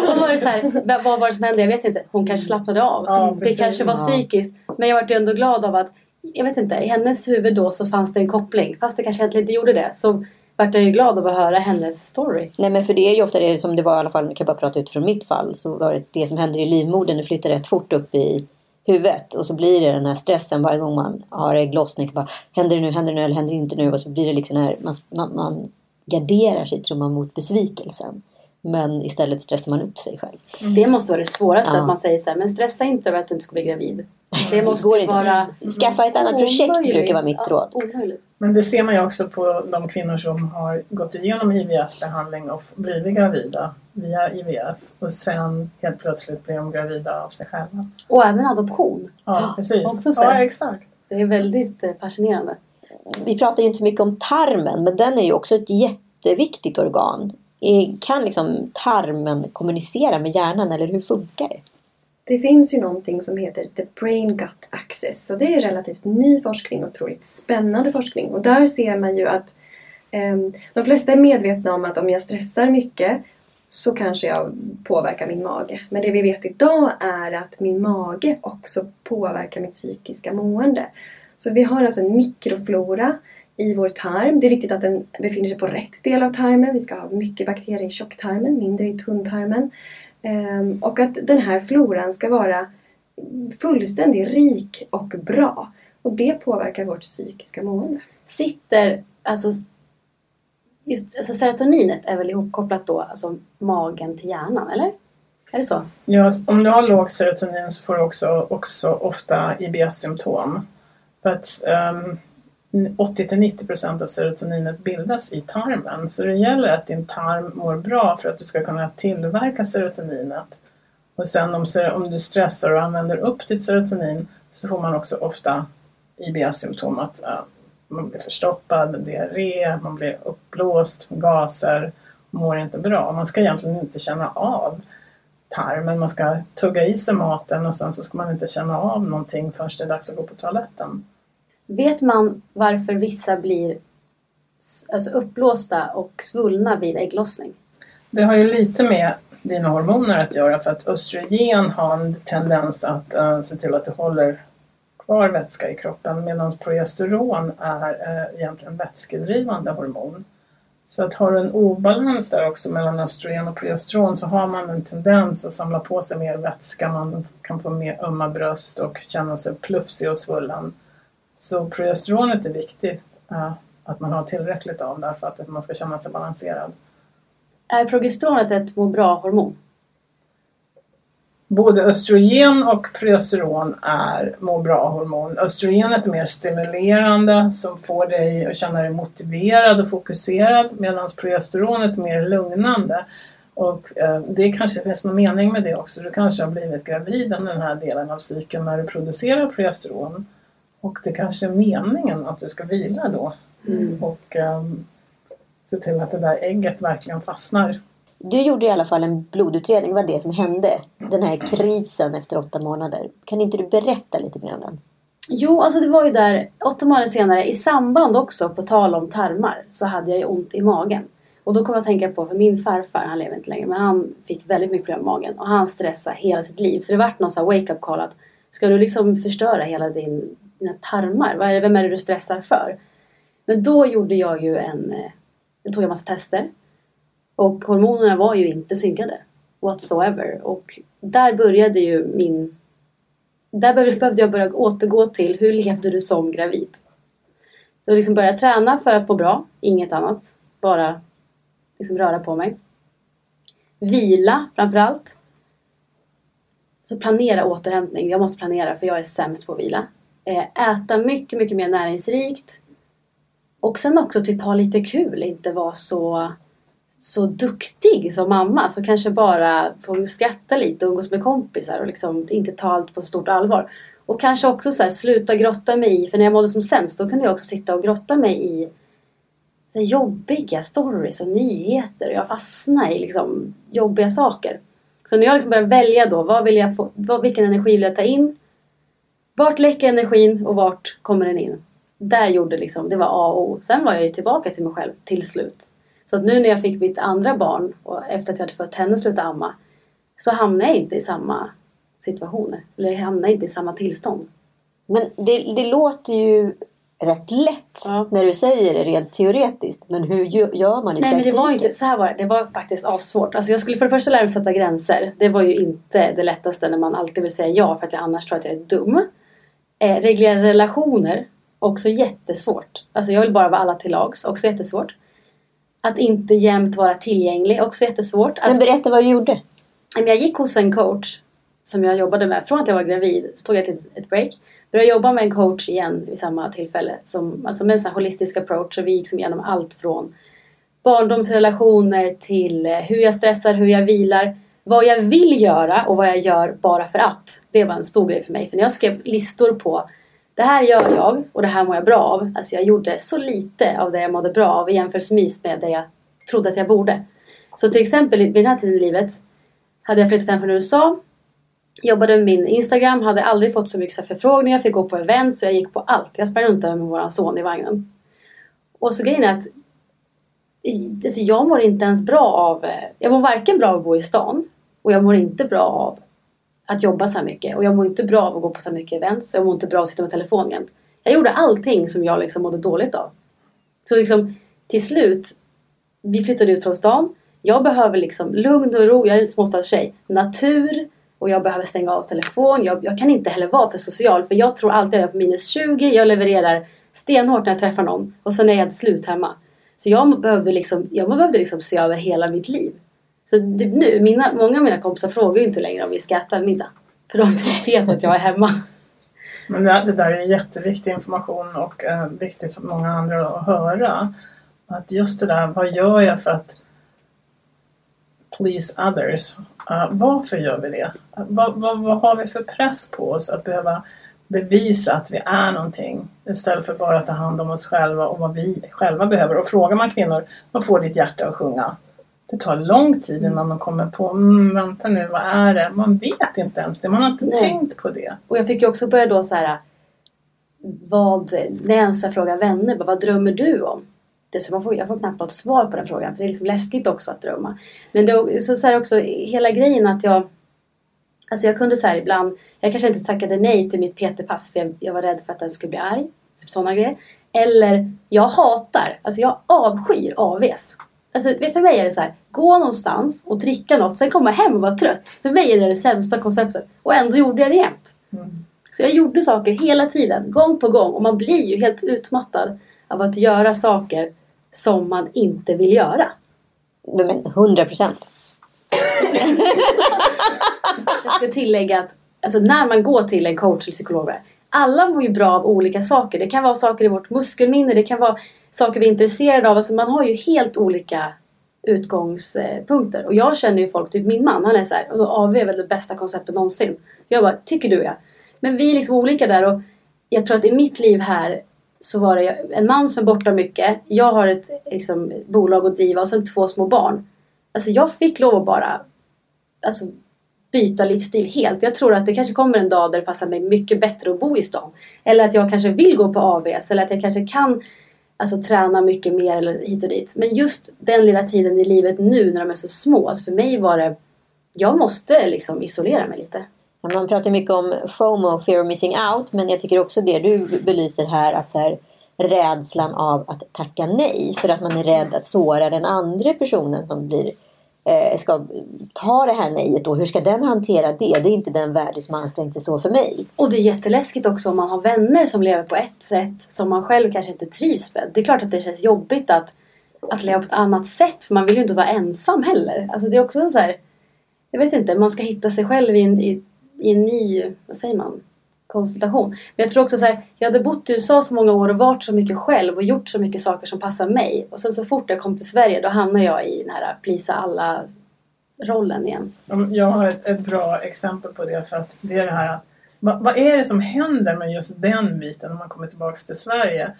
och då var det så här, vad var det som hände? Jag vet inte. Hon kanske slappnade av. Ja, det kanske var psykiskt. Men jag var ändå glad av att, jag vet inte, i hennes huvud då så fanns det en koppling. Fast det kanske egentligen inte gjorde det. Så vart jag ju glad av att höra hennes story. Nej men för det är ju ofta det som det var i alla fall, jag kan bara prata utifrån mitt fall. Så var det det som händer i livmodern, det flyttar rätt fort upp i huvudet. Och så blir det den här stressen varje gång man har ägglossning. Bara, händer det nu, händer det nu eller händer det inte nu? Och så blir det liksom här, man, man, man garderar sig tror man mot besvikelsen. Men istället stressar man upp sig själv. Mm. Det måste vara det svåraste, ja. att man säger så här, men stressa inte över att du inte ska bli gravid. Det måste det vara... Skaffa ett annat omöjligt. projekt brukar vara mitt råd. omöjligt. Men det ser man ju också på de kvinnor som har gått igenom IVF-behandling och blivit gravida via IVF och sen helt plötsligt blir de gravida av sig själva. Och även adoption. Ja, precis. Också ja, exakt. Det är väldigt eh, fascinerande. Vi pratar ju inte så mycket om tarmen men den är ju också ett jätteviktigt organ kan liksom tarmen kommunicera med hjärnan eller hur funkar det? Det finns ju någonting som heter The Brain Gut Access Så det är relativt ny forskning och otroligt spännande forskning och där ser man ju att um, de flesta är medvetna om att om jag stressar mycket så kanske jag påverkar min mage. Men det vi vet idag är att min mage också påverkar mitt psykiska mående. Så vi har alltså en mikroflora i vår tarm. Det är viktigt att den befinner sig på rätt del av tarmen. Vi ska ha mycket bakterier i tjocktarmen, mindre i tunntarmen. Ehm, och att den här floran ska vara fullständigt rik och bra. Och det påverkar vårt psykiska mående. Sitter, alltså, just, alltså serotoninet är väl ihopkopplat då, alltså magen till hjärnan, eller? Är det så? Ja, om du har låg serotonin så får du också, också ofta IBS-symptom. För att um, 80 90 procent av serotoninet bildas i tarmen. Så det gäller att din tarm mår bra för att du ska kunna tillverka serotoninet. Och sen om, om du stressar och använder upp ditt serotonin så får man också ofta IBS-symptom att uh, man blir förstoppad, diarré, man blir uppblåst, gaser mår inte bra. Man ska egentligen inte känna av tarmen. Man ska tugga i sig maten och sen så ska man inte känna av någonting förrän det är dags att gå på toaletten. Vet man varför vissa blir alltså uppblåsta och svullna vid ägglossning? Det har ju lite med dina hormoner att göra för att östrogen har en tendens att uh, se till att du håller kvar vätska i kroppen medan progesteron är uh, egentligen vätskedrivande hormon. Så att har du en obalans där också mellan östrogen och progesteron så har man en tendens att samla på sig mer vätska, man kan få mer ömma bröst och känna sig plufsig och svullen. Så progesteronet är viktigt eh, att man har tillräckligt av där för att man ska känna sig balanserad. Är progesteronet ett må bra-hormon? Både östrogen och progesteron är må bra-hormon. Östrogenet är mer stimulerande som får dig att känna dig motiverad och fokuserad medan progesteronet är mer lugnande. Och eh, det kanske finns någon mening med det också. Du kanske har blivit gravid under den här delen av cykeln när du producerar progesteron. Och det kanske är meningen att du ska vila då. Och eh, se till att det där ägget verkligen fastnar. Du gjorde i alla fall en blodutredning. Vad det som hände? Den här krisen efter åtta månader. Kan inte du berätta lite mer om den? Jo, alltså det var ju där åtta månader senare i samband också på tal om tarmar så hade jag ju ont i magen. Och då kom jag att tänka på, för min farfar, han lever inte längre, men han fick väldigt mycket problem med magen och han stressade hela sitt liv. Så det vart någon sån här wake-up call att ska du liksom förstöra hela din, dina tarmar? Vad är det, vem är det du stressar för? Men då gjorde jag ju en, eh, då tog jag massa tester och hormonerna var ju inte synkade whatsoever. Och där började ju min där behövde jag börja återgå till hur levde du som gravid? Så liksom började träna för att må bra, inget annat. Bara liksom röra på mig. Vila framförallt. Så planera återhämtning. Jag måste planera för jag är sämst på att vila. Eh, äta mycket, mycket mer näringsrikt. Och sen också typ ha lite kul, inte vara så så duktig som mamma så kanske bara få skratta lite och umgås med kompisar och liksom inte ta allt på stort allvar. Och kanske också så här, sluta grotta mig i, för när jag mådde som sämst då kunde jag också sitta och grotta mig i så jobbiga stories och nyheter och jag fastnade i liksom jobbiga saker. Så när jag liksom började välja då, vad vill jag få, vad, vilken energi vill jag ta in? Vart läcker energin och vart kommer den in? Där gjorde liksom, det var A och O. Sen var jag ju tillbaka till mig själv till slut. Så att nu när jag fick mitt andra barn och efter att jag hade fött henne och slutat amma så hamnade jag inte i samma situationer. Eller jag hamnade inte i samma tillstånd. Men det, det låter ju rätt lätt Ja. när du säger det rent teoretiskt. Men hur gö- gör man i Nej men det var inte, så här var det, det var faktiskt assvårt. Alltså jag skulle för det första lära mig sätta gränser. Det var ju inte det lättaste när man alltid vill säga ja för att jag annars tror att jag är dum. Eh, reglera relationer, också jättesvårt. Alltså jag vill bara vara alla till lags, också jättesvårt. Att inte jämt vara tillgänglig, också jättesvårt. Att Men berätta vad du gjorde. Jag gick hos en coach som jag jobbade med från att jag var gravid. Så tog jag ett, ett break. Började jobba med en coach igen vid samma tillfälle. Som, alltså med en sån här holistisk approach. Så vi gick som igenom allt från barndomsrelationer till eh, hur jag stressar, hur jag vilar. Vad jag vill göra och vad jag gör bara för att. Det var en stor grej för mig. För när jag skrev listor på det här gör jag och det här mår jag bra av. Alltså jag gjorde så lite av det jag mådde bra av i jämförelse med det jag trodde att jag borde. Så till exempel vid den här tiden i livet hade jag flyttat hem från USA. Jobbade med min Instagram, hade aldrig fått så mycket förfrågningar, fick gå på event så jag gick på allt. Jag sprang runt där med vår son i vagnen. Och så grejen är att alltså jag mår inte ens bra av, eh, jag mår varken bra av att bo i stan och jag mår inte bra av att jobba så här mycket. Och jag mår inte bra av att gå på så här mycket events. Jag mår inte bra av att sitta med telefonen jämt. Jag gjorde allting som jag liksom mådde dåligt av. Så liksom till slut, vi flyttade ut från stan. Jag behöver liksom lugn och ro, jag är en småstadstjej. Natur och jag behöver stänga av telefon. Jag, jag kan inte heller vara för social för jag tror alltid att jag är på minus 20. Jag levererar stenhårt när jag träffar någon och sen är jag slut hemma. Så jag behövde liksom, jag behövde liksom se över hela mitt liv. Så typ nu, mina, många av mina kompisar frågar ju inte längre om vi ska äta en middag. För de vet att jag är hemma. Men det, det där är jätteviktig information och eh, viktigt för många andra att höra. Att just det där, vad gör jag för att please others? Uh, varför gör vi det? Uh, vad, vad, vad har vi för press på oss att behöva bevisa att vi är någonting istället för bara att ta hand om oss själva och vad vi själva behöver. Och frågar man kvinnor, vad får ditt hjärta att sjunga? Det tar lång tid innan man kommer på, mm, vänta nu, vad är det? Man vet inte ens det, man har inte Nej. tänkt på det. Och jag fick ju också börja då så här. Vad, när jag ens frågar vänner, vad drömmer du om? Det, så man får, jag får knappt något svar på den frågan för det är liksom läskigt också att drömma. Men det så, så här också hela grejen att jag Alltså jag kunde så här ibland, jag kanske inte tackade nej till mitt PT-pass för jag, jag var rädd för att den skulle bli arg. Typ sådana grejer. Eller jag hatar, alltså jag avskyr AVs. Alltså för mig är det så här, gå någonstans och dricka något, sen komma hem och vara trött. För mig är det det sämsta konceptet. Och ändå gjorde jag det jämt. Mm. Så jag gjorde saker hela tiden, gång på gång. Och man blir ju helt utmattad av att göra saker som man inte vill göra. Men 100 procent. Jag ska tillägga att alltså, när man går till en coach eller psykolog, alla mår ju bra av olika saker. Det kan vara saker i vårt muskelminne, det kan vara saker vi är intresserade av. Alltså, man har ju helt olika utgångspunkter. Och jag känner ju folk, typ min man, han är så här, och då AV är väl det bästa konceptet någonsin. Jag bara, tycker du ja. Men vi är liksom olika där och jag tror att i mitt liv här så var det en man som är borta mycket. Jag har ett liksom, bolag att driva och sen två små barn. Alltså jag fick lov att bara alltså, byta livsstil helt. Jag tror att det kanske kommer en dag där det passar mig mycket bättre att bo i stan. Eller att jag kanske vill gå på AVS eller att jag kanske kan alltså, träna mycket mer eller hit och dit. Men just den lilla tiden i livet nu när de är så små. Alltså för mig var det, jag måste liksom isolera mig lite. Man pratar mycket om FOMO, fear of missing out. Men jag tycker också det du belyser här. att så här, Rädslan av att tacka nej. För att man är rädd att såra den andra personen som blir eh, ska ta det här nejet då. Hur ska den hantera det? Det är inte den värld som har ansträngt sig så för mig. Och det är jätteläskigt också om man har vänner som lever på ett sätt som man själv kanske inte trivs med. Det är klart att det känns jobbigt att, att leva på ett annat sätt för man vill ju inte vara ensam heller. Alltså det är också så här, jag vet inte, man ska hitta sig själv i en, i, i en ny, vad säger man, konsultation. Men jag tror också så här, jag hade bott i USA så många år och varit så mycket själv och gjort så mycket saker som passar mig. Och sen så fort jag kom till Sverige då hamnade jag i den här plisa alla rollen igen. Jag har ett, ett bra exempel på det för att det är det här att vad, vad är det som händer med just den biten när man kommer tillbaks till Sverige?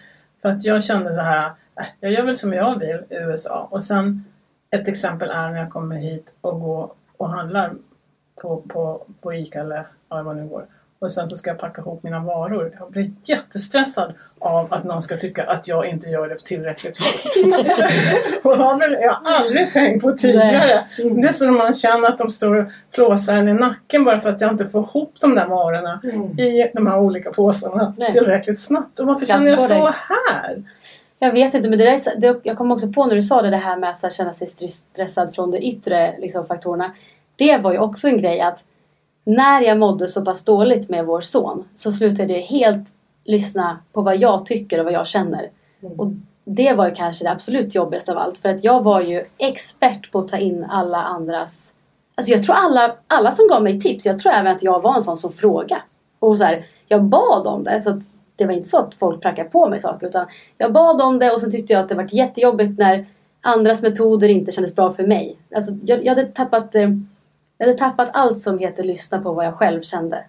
För att jag kände så här, äh, jag gör väl som jag vill i USA och sen ett exempel är när jag kommer hit och går och handlar på, på, på ICA eller ja, vad nu går. Och sen så ska jag packa ihop mina varor. Jag blir jättestressad av att någon ska tycka att jag inte gör det tillräckligt fort. och har jag har aldrig tänkt på tidigare. Det är så när man känner att de står och flåsar en i nacken bara för att jag inte får ihop de där varorna Mm. i de här olika påsarna Nej. tillräckligt snabbt. Och varför Jag känner jag så dig. här? Jag vet inte, men det där det, jag kom också på när du sa det, det här med att känna sig stress- stressad från de yttre liksom, faktorerna. Det var ju också en grej att när jag mådde så pass dåligt med vår son så slutade jag helt lyssna på vad jag tycker och vad jag känner. Mm. Och det var ju kanske det absolut jobbigaste av allt för att jag var ju expert på att ta in alla andras... Alltså jag tror alla, alla som gav mig tips, jag tror även att jag var en sån som frågade. Och så här, jag bad om det så att det var inte så att folk prackade på mig saker utan jag bad om det och så tyckte jag att det var jättejobbigt när andras metoder inte kändes bra för mig. Alltså jag, jag, hade tappat, eh, jag hade tappat allt som heter lyssna på vad jag själv kände.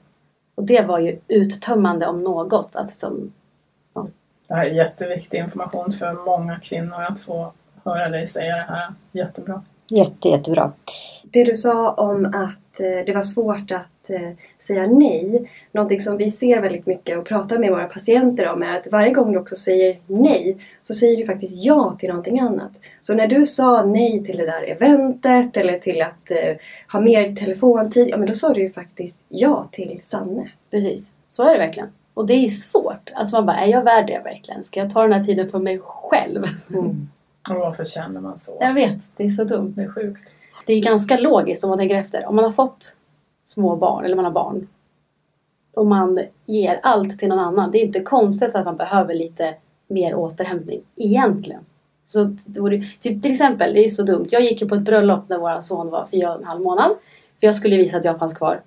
Och det var ju uttömmande om något. Att liksom, Det här är jätteviktig information för många kvinnor att få höra dig säga det här. Jättebra. Jätte, jättebra. Det du sa om att eh, det var svårt att säga nej. Någonting som vi ser väldigt mycket och pratar med våra patienter om är att varje gång du också säger nej så säger du faktiskt ja till någonting annat. Så när du sa nej till det där eventet eller till att eh, ha mer telefontid, ja men då sa du ju faktiskt ja till Sanne. precis, så är det verkligen. Och det är ju svårt. Alltså man bara, är jag värd det verkligen? Ska jag ta den här tiden för mig själv? Och varför känner man så? Jag vet, det är så dumt. Det är sjukt. Det är ganska logiskt om man tänker efter. Om man har fått små barn, eller man har barn. Och man ger allt till någon annan. Det är inte konstigt att man behöver lite mer återhämtning. Egentligen. Så det vore, typ, till exempel, det är så dumt. Jag gick ju på ett bröllop när vår son var fyra och en halv månad. För jag skulle visa att jag fanns kvar.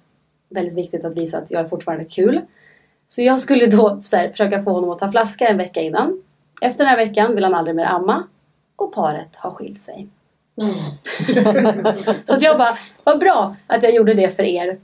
Väldigt viktigt att visa att jag är fortfarande kul. Så jag skulle då så här, försöka få honom att ta flaska en vecka innan. Efter den här veckan vill han aldrig mer amma. Och paret har skilt sig. Så att jag bara, vad bra att jag gjorde det för er.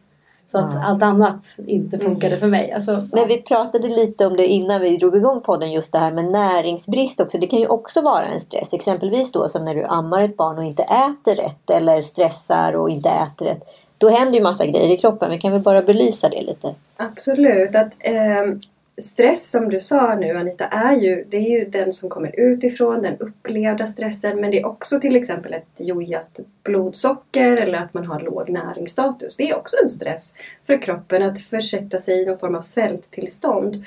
Så att Ja. allt annat inte funkade för mig. Alltså, Men vi pratade lite om det innan vi drog igång podden just det här med näringsbrist också. Det kan ju också vara en stress. Exempelvis då som när du ammar ett barn och inte äter rätt eller stressar och inte äter rätt. Då händer ju massa grejer i kroppen. Vi kan väl bara belysa det lite. Absolut. Att, ehm, stress som du sa nu Anita är ju, det är ju den som kommer utifrån, den upplevda stressen. Men det är också till exempel ett jojat blodsocker eller att man har låg näringsstatus. Det är också en stress för kroppen att försätta sig i någon form av svälttillstånd.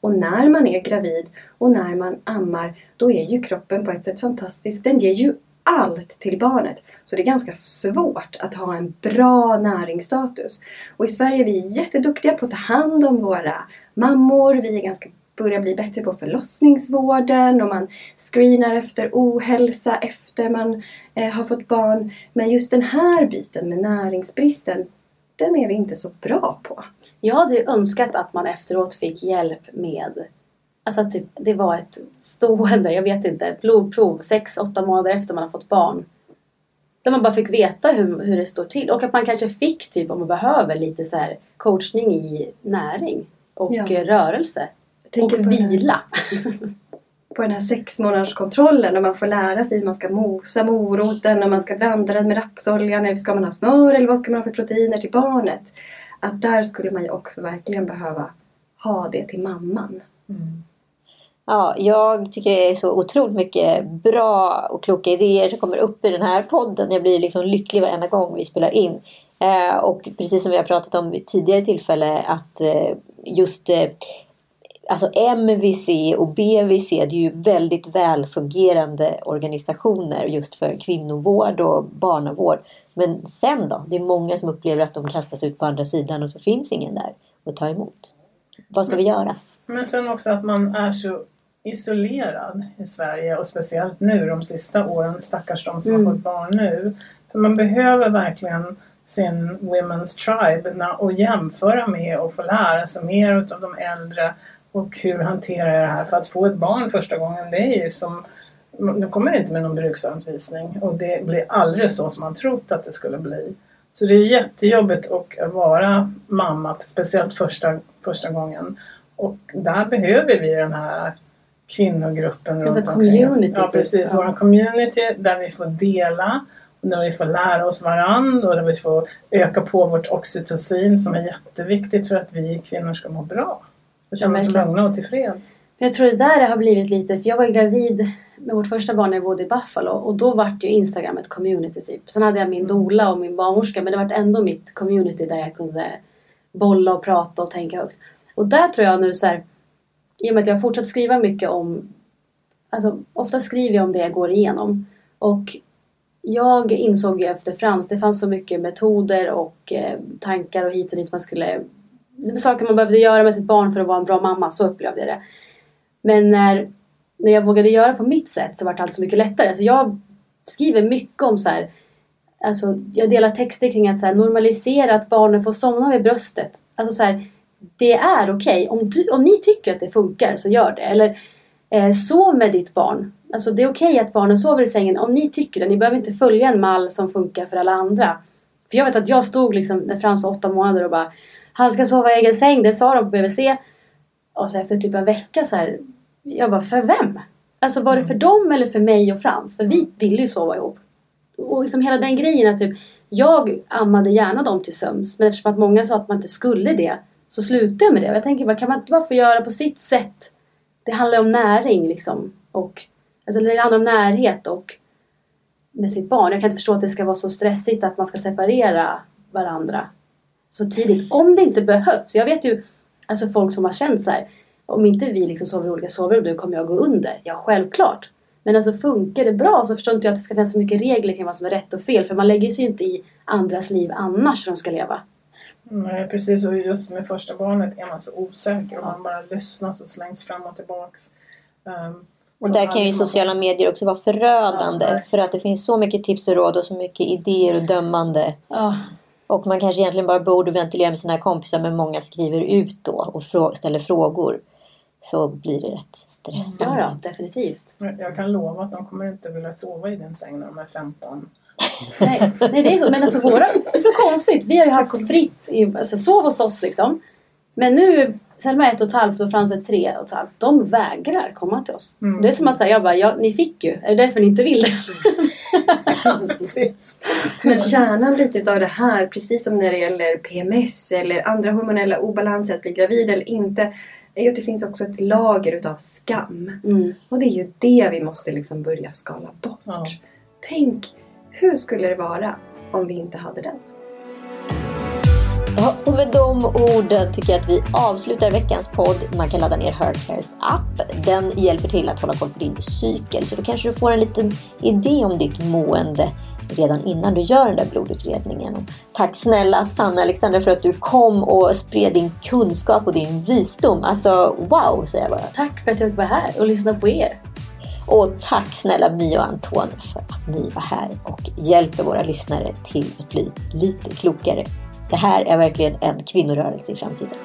Och när man är gravid och när man ammar då är ju kroppen på ett sätt fantastisk. Den ger ju allt till barnet. Så det är ganska svårt att ha en bra näringsstatus. Och i Sverige är vi jätteduktiga på att ta hand om våra mammor. Vi är ganska börjar bli bättre på förlossningsvården och man screenar efter ohälsa efter man eh, har fått barn. Men just den här biten med näringsbristen, den är vi inte så bra på. Jag hade ju önskat att man efteråt fick hjälp med Alltså att typ, det var ett stående, jag vet inte, ett blodprov sex, åtta månader efter man har fått barn. Där man bara fick veta hur, hur det står till. Och att man kanske fick, typ om man behöver, lite så här coachning i näring och Ja. eh, rörelse. Och på vila. på den här sex månaders kontrollen och man får lära sig hur man ska mosa moroten och man ska blanda den med rapsoljan. Ska man ha smör eller vad ska man ha för proteiner till barnet? Att där skulle man ju också verkligen behöva ha det till mamman. Ja, jag tycker det är så otroligt mycket bra och kloka idéer som kommer upp i den här podden. Jag blir liksom lycklig varenda gång vi spelar in. Eh, och precis som vi har pratat om vid tidigare tillfälle att eh, just eh, alltså MVC och BVC det är ju väldigt välfungerande organisationer just för kvinnovård och barnavård. Men sen då? Det är många som upplever att de kastas ut på andra sidan och så finns ingen där att ta emot. Vad ska vi göra? Men sen också att man är så isolerad i Sverige och speciellt nu de sista åren, stackars de som Mm. har fått barn nu. För man behöver verkligen sin Women's Tribe att jämföra med och få lära sig mer av de äldre och hur hanterar jag det här? För att få ett barn första gången, det är ju som de kommer inte med någon bruksanvisning och det blir aldrig så som man trott att det skulle bli. Så det är jättejobbigt att vara mamma, speciellt första, första gången. Och där behöver vi den här kvinnogruppen Alltså runt omkring. community, Ja, typ. precis. Vår community där vi får dela, där vi får lära oss varandra och där vi får öka på vårt oxytocin som är jätteviktigt för att vi kvinnor ska må bra. Och känna oss lugna och tillfreds. Jag tror det där har blivit lite, för jag var gravid med vårt första barn när jag bodde i Buffalo och då vart ju Instagram ett community typ. Sen hade jag min doula och min barnmorska men det vart ändå mitt community där jag kunde bolla och prata och tänka högt. Och där tror jag nu så här, i och med att jag har fortsatt skriva mycket om, alltså ofta skriver jag om det jag går igenom. Och jag insåg ju efter Frans, det fanns så mycket metoder och eh, tankar och hit och dit man skulle saker man behövde göra med sitt barn för att vara en bra mamma, så upplevde jag det. Men när, när jag vågade göra på mitt sätt så var det allt så mycket lättare. Så jag skriver mycket om så här, alltså jag delar texter kring att så här, normalisera att barnen får somna vid bröstet. Alltså så här, det är okej. Om, du, om ni tycker att det funkar så gör det. Eller eh, sov med ditt barn. Alltså det är okej att barnen sover i sängen om ni tycker det. Ni behöver inte följa en mall som funkar för alla andra. För jag vet att jag stod liksom när Frans var åtta månader och bara Han ska sova i egen säng, det sa de på BVC. Och så efter typ en vecka så här, jag bara, för vem? Alltså var det för dem eller för mig och Frans? För vi ville ju sova ihop. Och liksom hela den grejen att typ, jag ammade gärna dem till sömns. Men eftersom att många sa att man inte skulle det så slutade jag med det. Och jag tänker, vad kan man inte bara få göra på sitt sätt? Det handlar om näring liksom. Och, alltså det handlar om närhet och med sitt barn. Jag kan inte förstå att det ska vara så stressigt att man ska separera varandra så tidigt. Om det inte behövs. Jag vet ju alltså folk som har känt så här. Om inte vi liksom sover i olika sovrum nu kommer jag gå under. Ja, självklart. Men alltså funkar det bra så förstår inte jag att det ska finnas så mycket regler kring vad som är rätt och fel. För man lägger sig ju inte i andras liv annars hur de ska leva. Nej, precis. Och just med första barnet är man så osäker och man bara lyssnar så slängs fram och tillbaks. Um, Och där kan ju sociala medier också vara förödande. Ja. För att det finns så mycket tips och råd och så mycket idéer och dömande. Ja, Och man kanske egentligen bara borde ventilera med sina kompisar men många skriver ut då och frå- ställer frågor. Så blir det rätt stressande. ja, ja definitivt. Jag kan lova att de kommer inte vilja sova i din säng när de är 15. Nej, nej, det är så. Men alltså våra, det är så konstigt. Vi har ju haft fritt, i, alltså sov hos oss liksom. Men nu, Selma är ett och ett halvt och Frans är tre och ett halvt. De vägrar komma till oss. Mm. Det är som att säga, jag bara, ja, ni fick ju. Är det därför ni inte vill. Men kärnan lite av det här, precis som när det gäller PMS eller andra hormonella obalanser, att bli gravid eller inte, är ju att det finns också ett lager utav skam. Mm. Och det är ju det vi måste liksom börja skala bort. Ja. Tänk, hur skulle det vara om vi inte hade den? Ja, och med de orden tycker jag att vi avslutar veckans podd. Man kan ladda ner Heartcares app. Den hjälper till att hålla koll på din cykel. Så då kanske du får en liten idé om ditt mående redan innan du gör den där blodutredningen. Och tack snälla Sanna Alexandra för att du kom och spred din kunskap och din visdom. Alltså wow, säger jag bara. Tack för att jag fick vara här och lyssna på er. Och tack snälla Mia och Anton för att ni var här och hjälper våra lyssnare till att bli lite klokare. Det här är verkligen en kvinnorörelse i framtiden.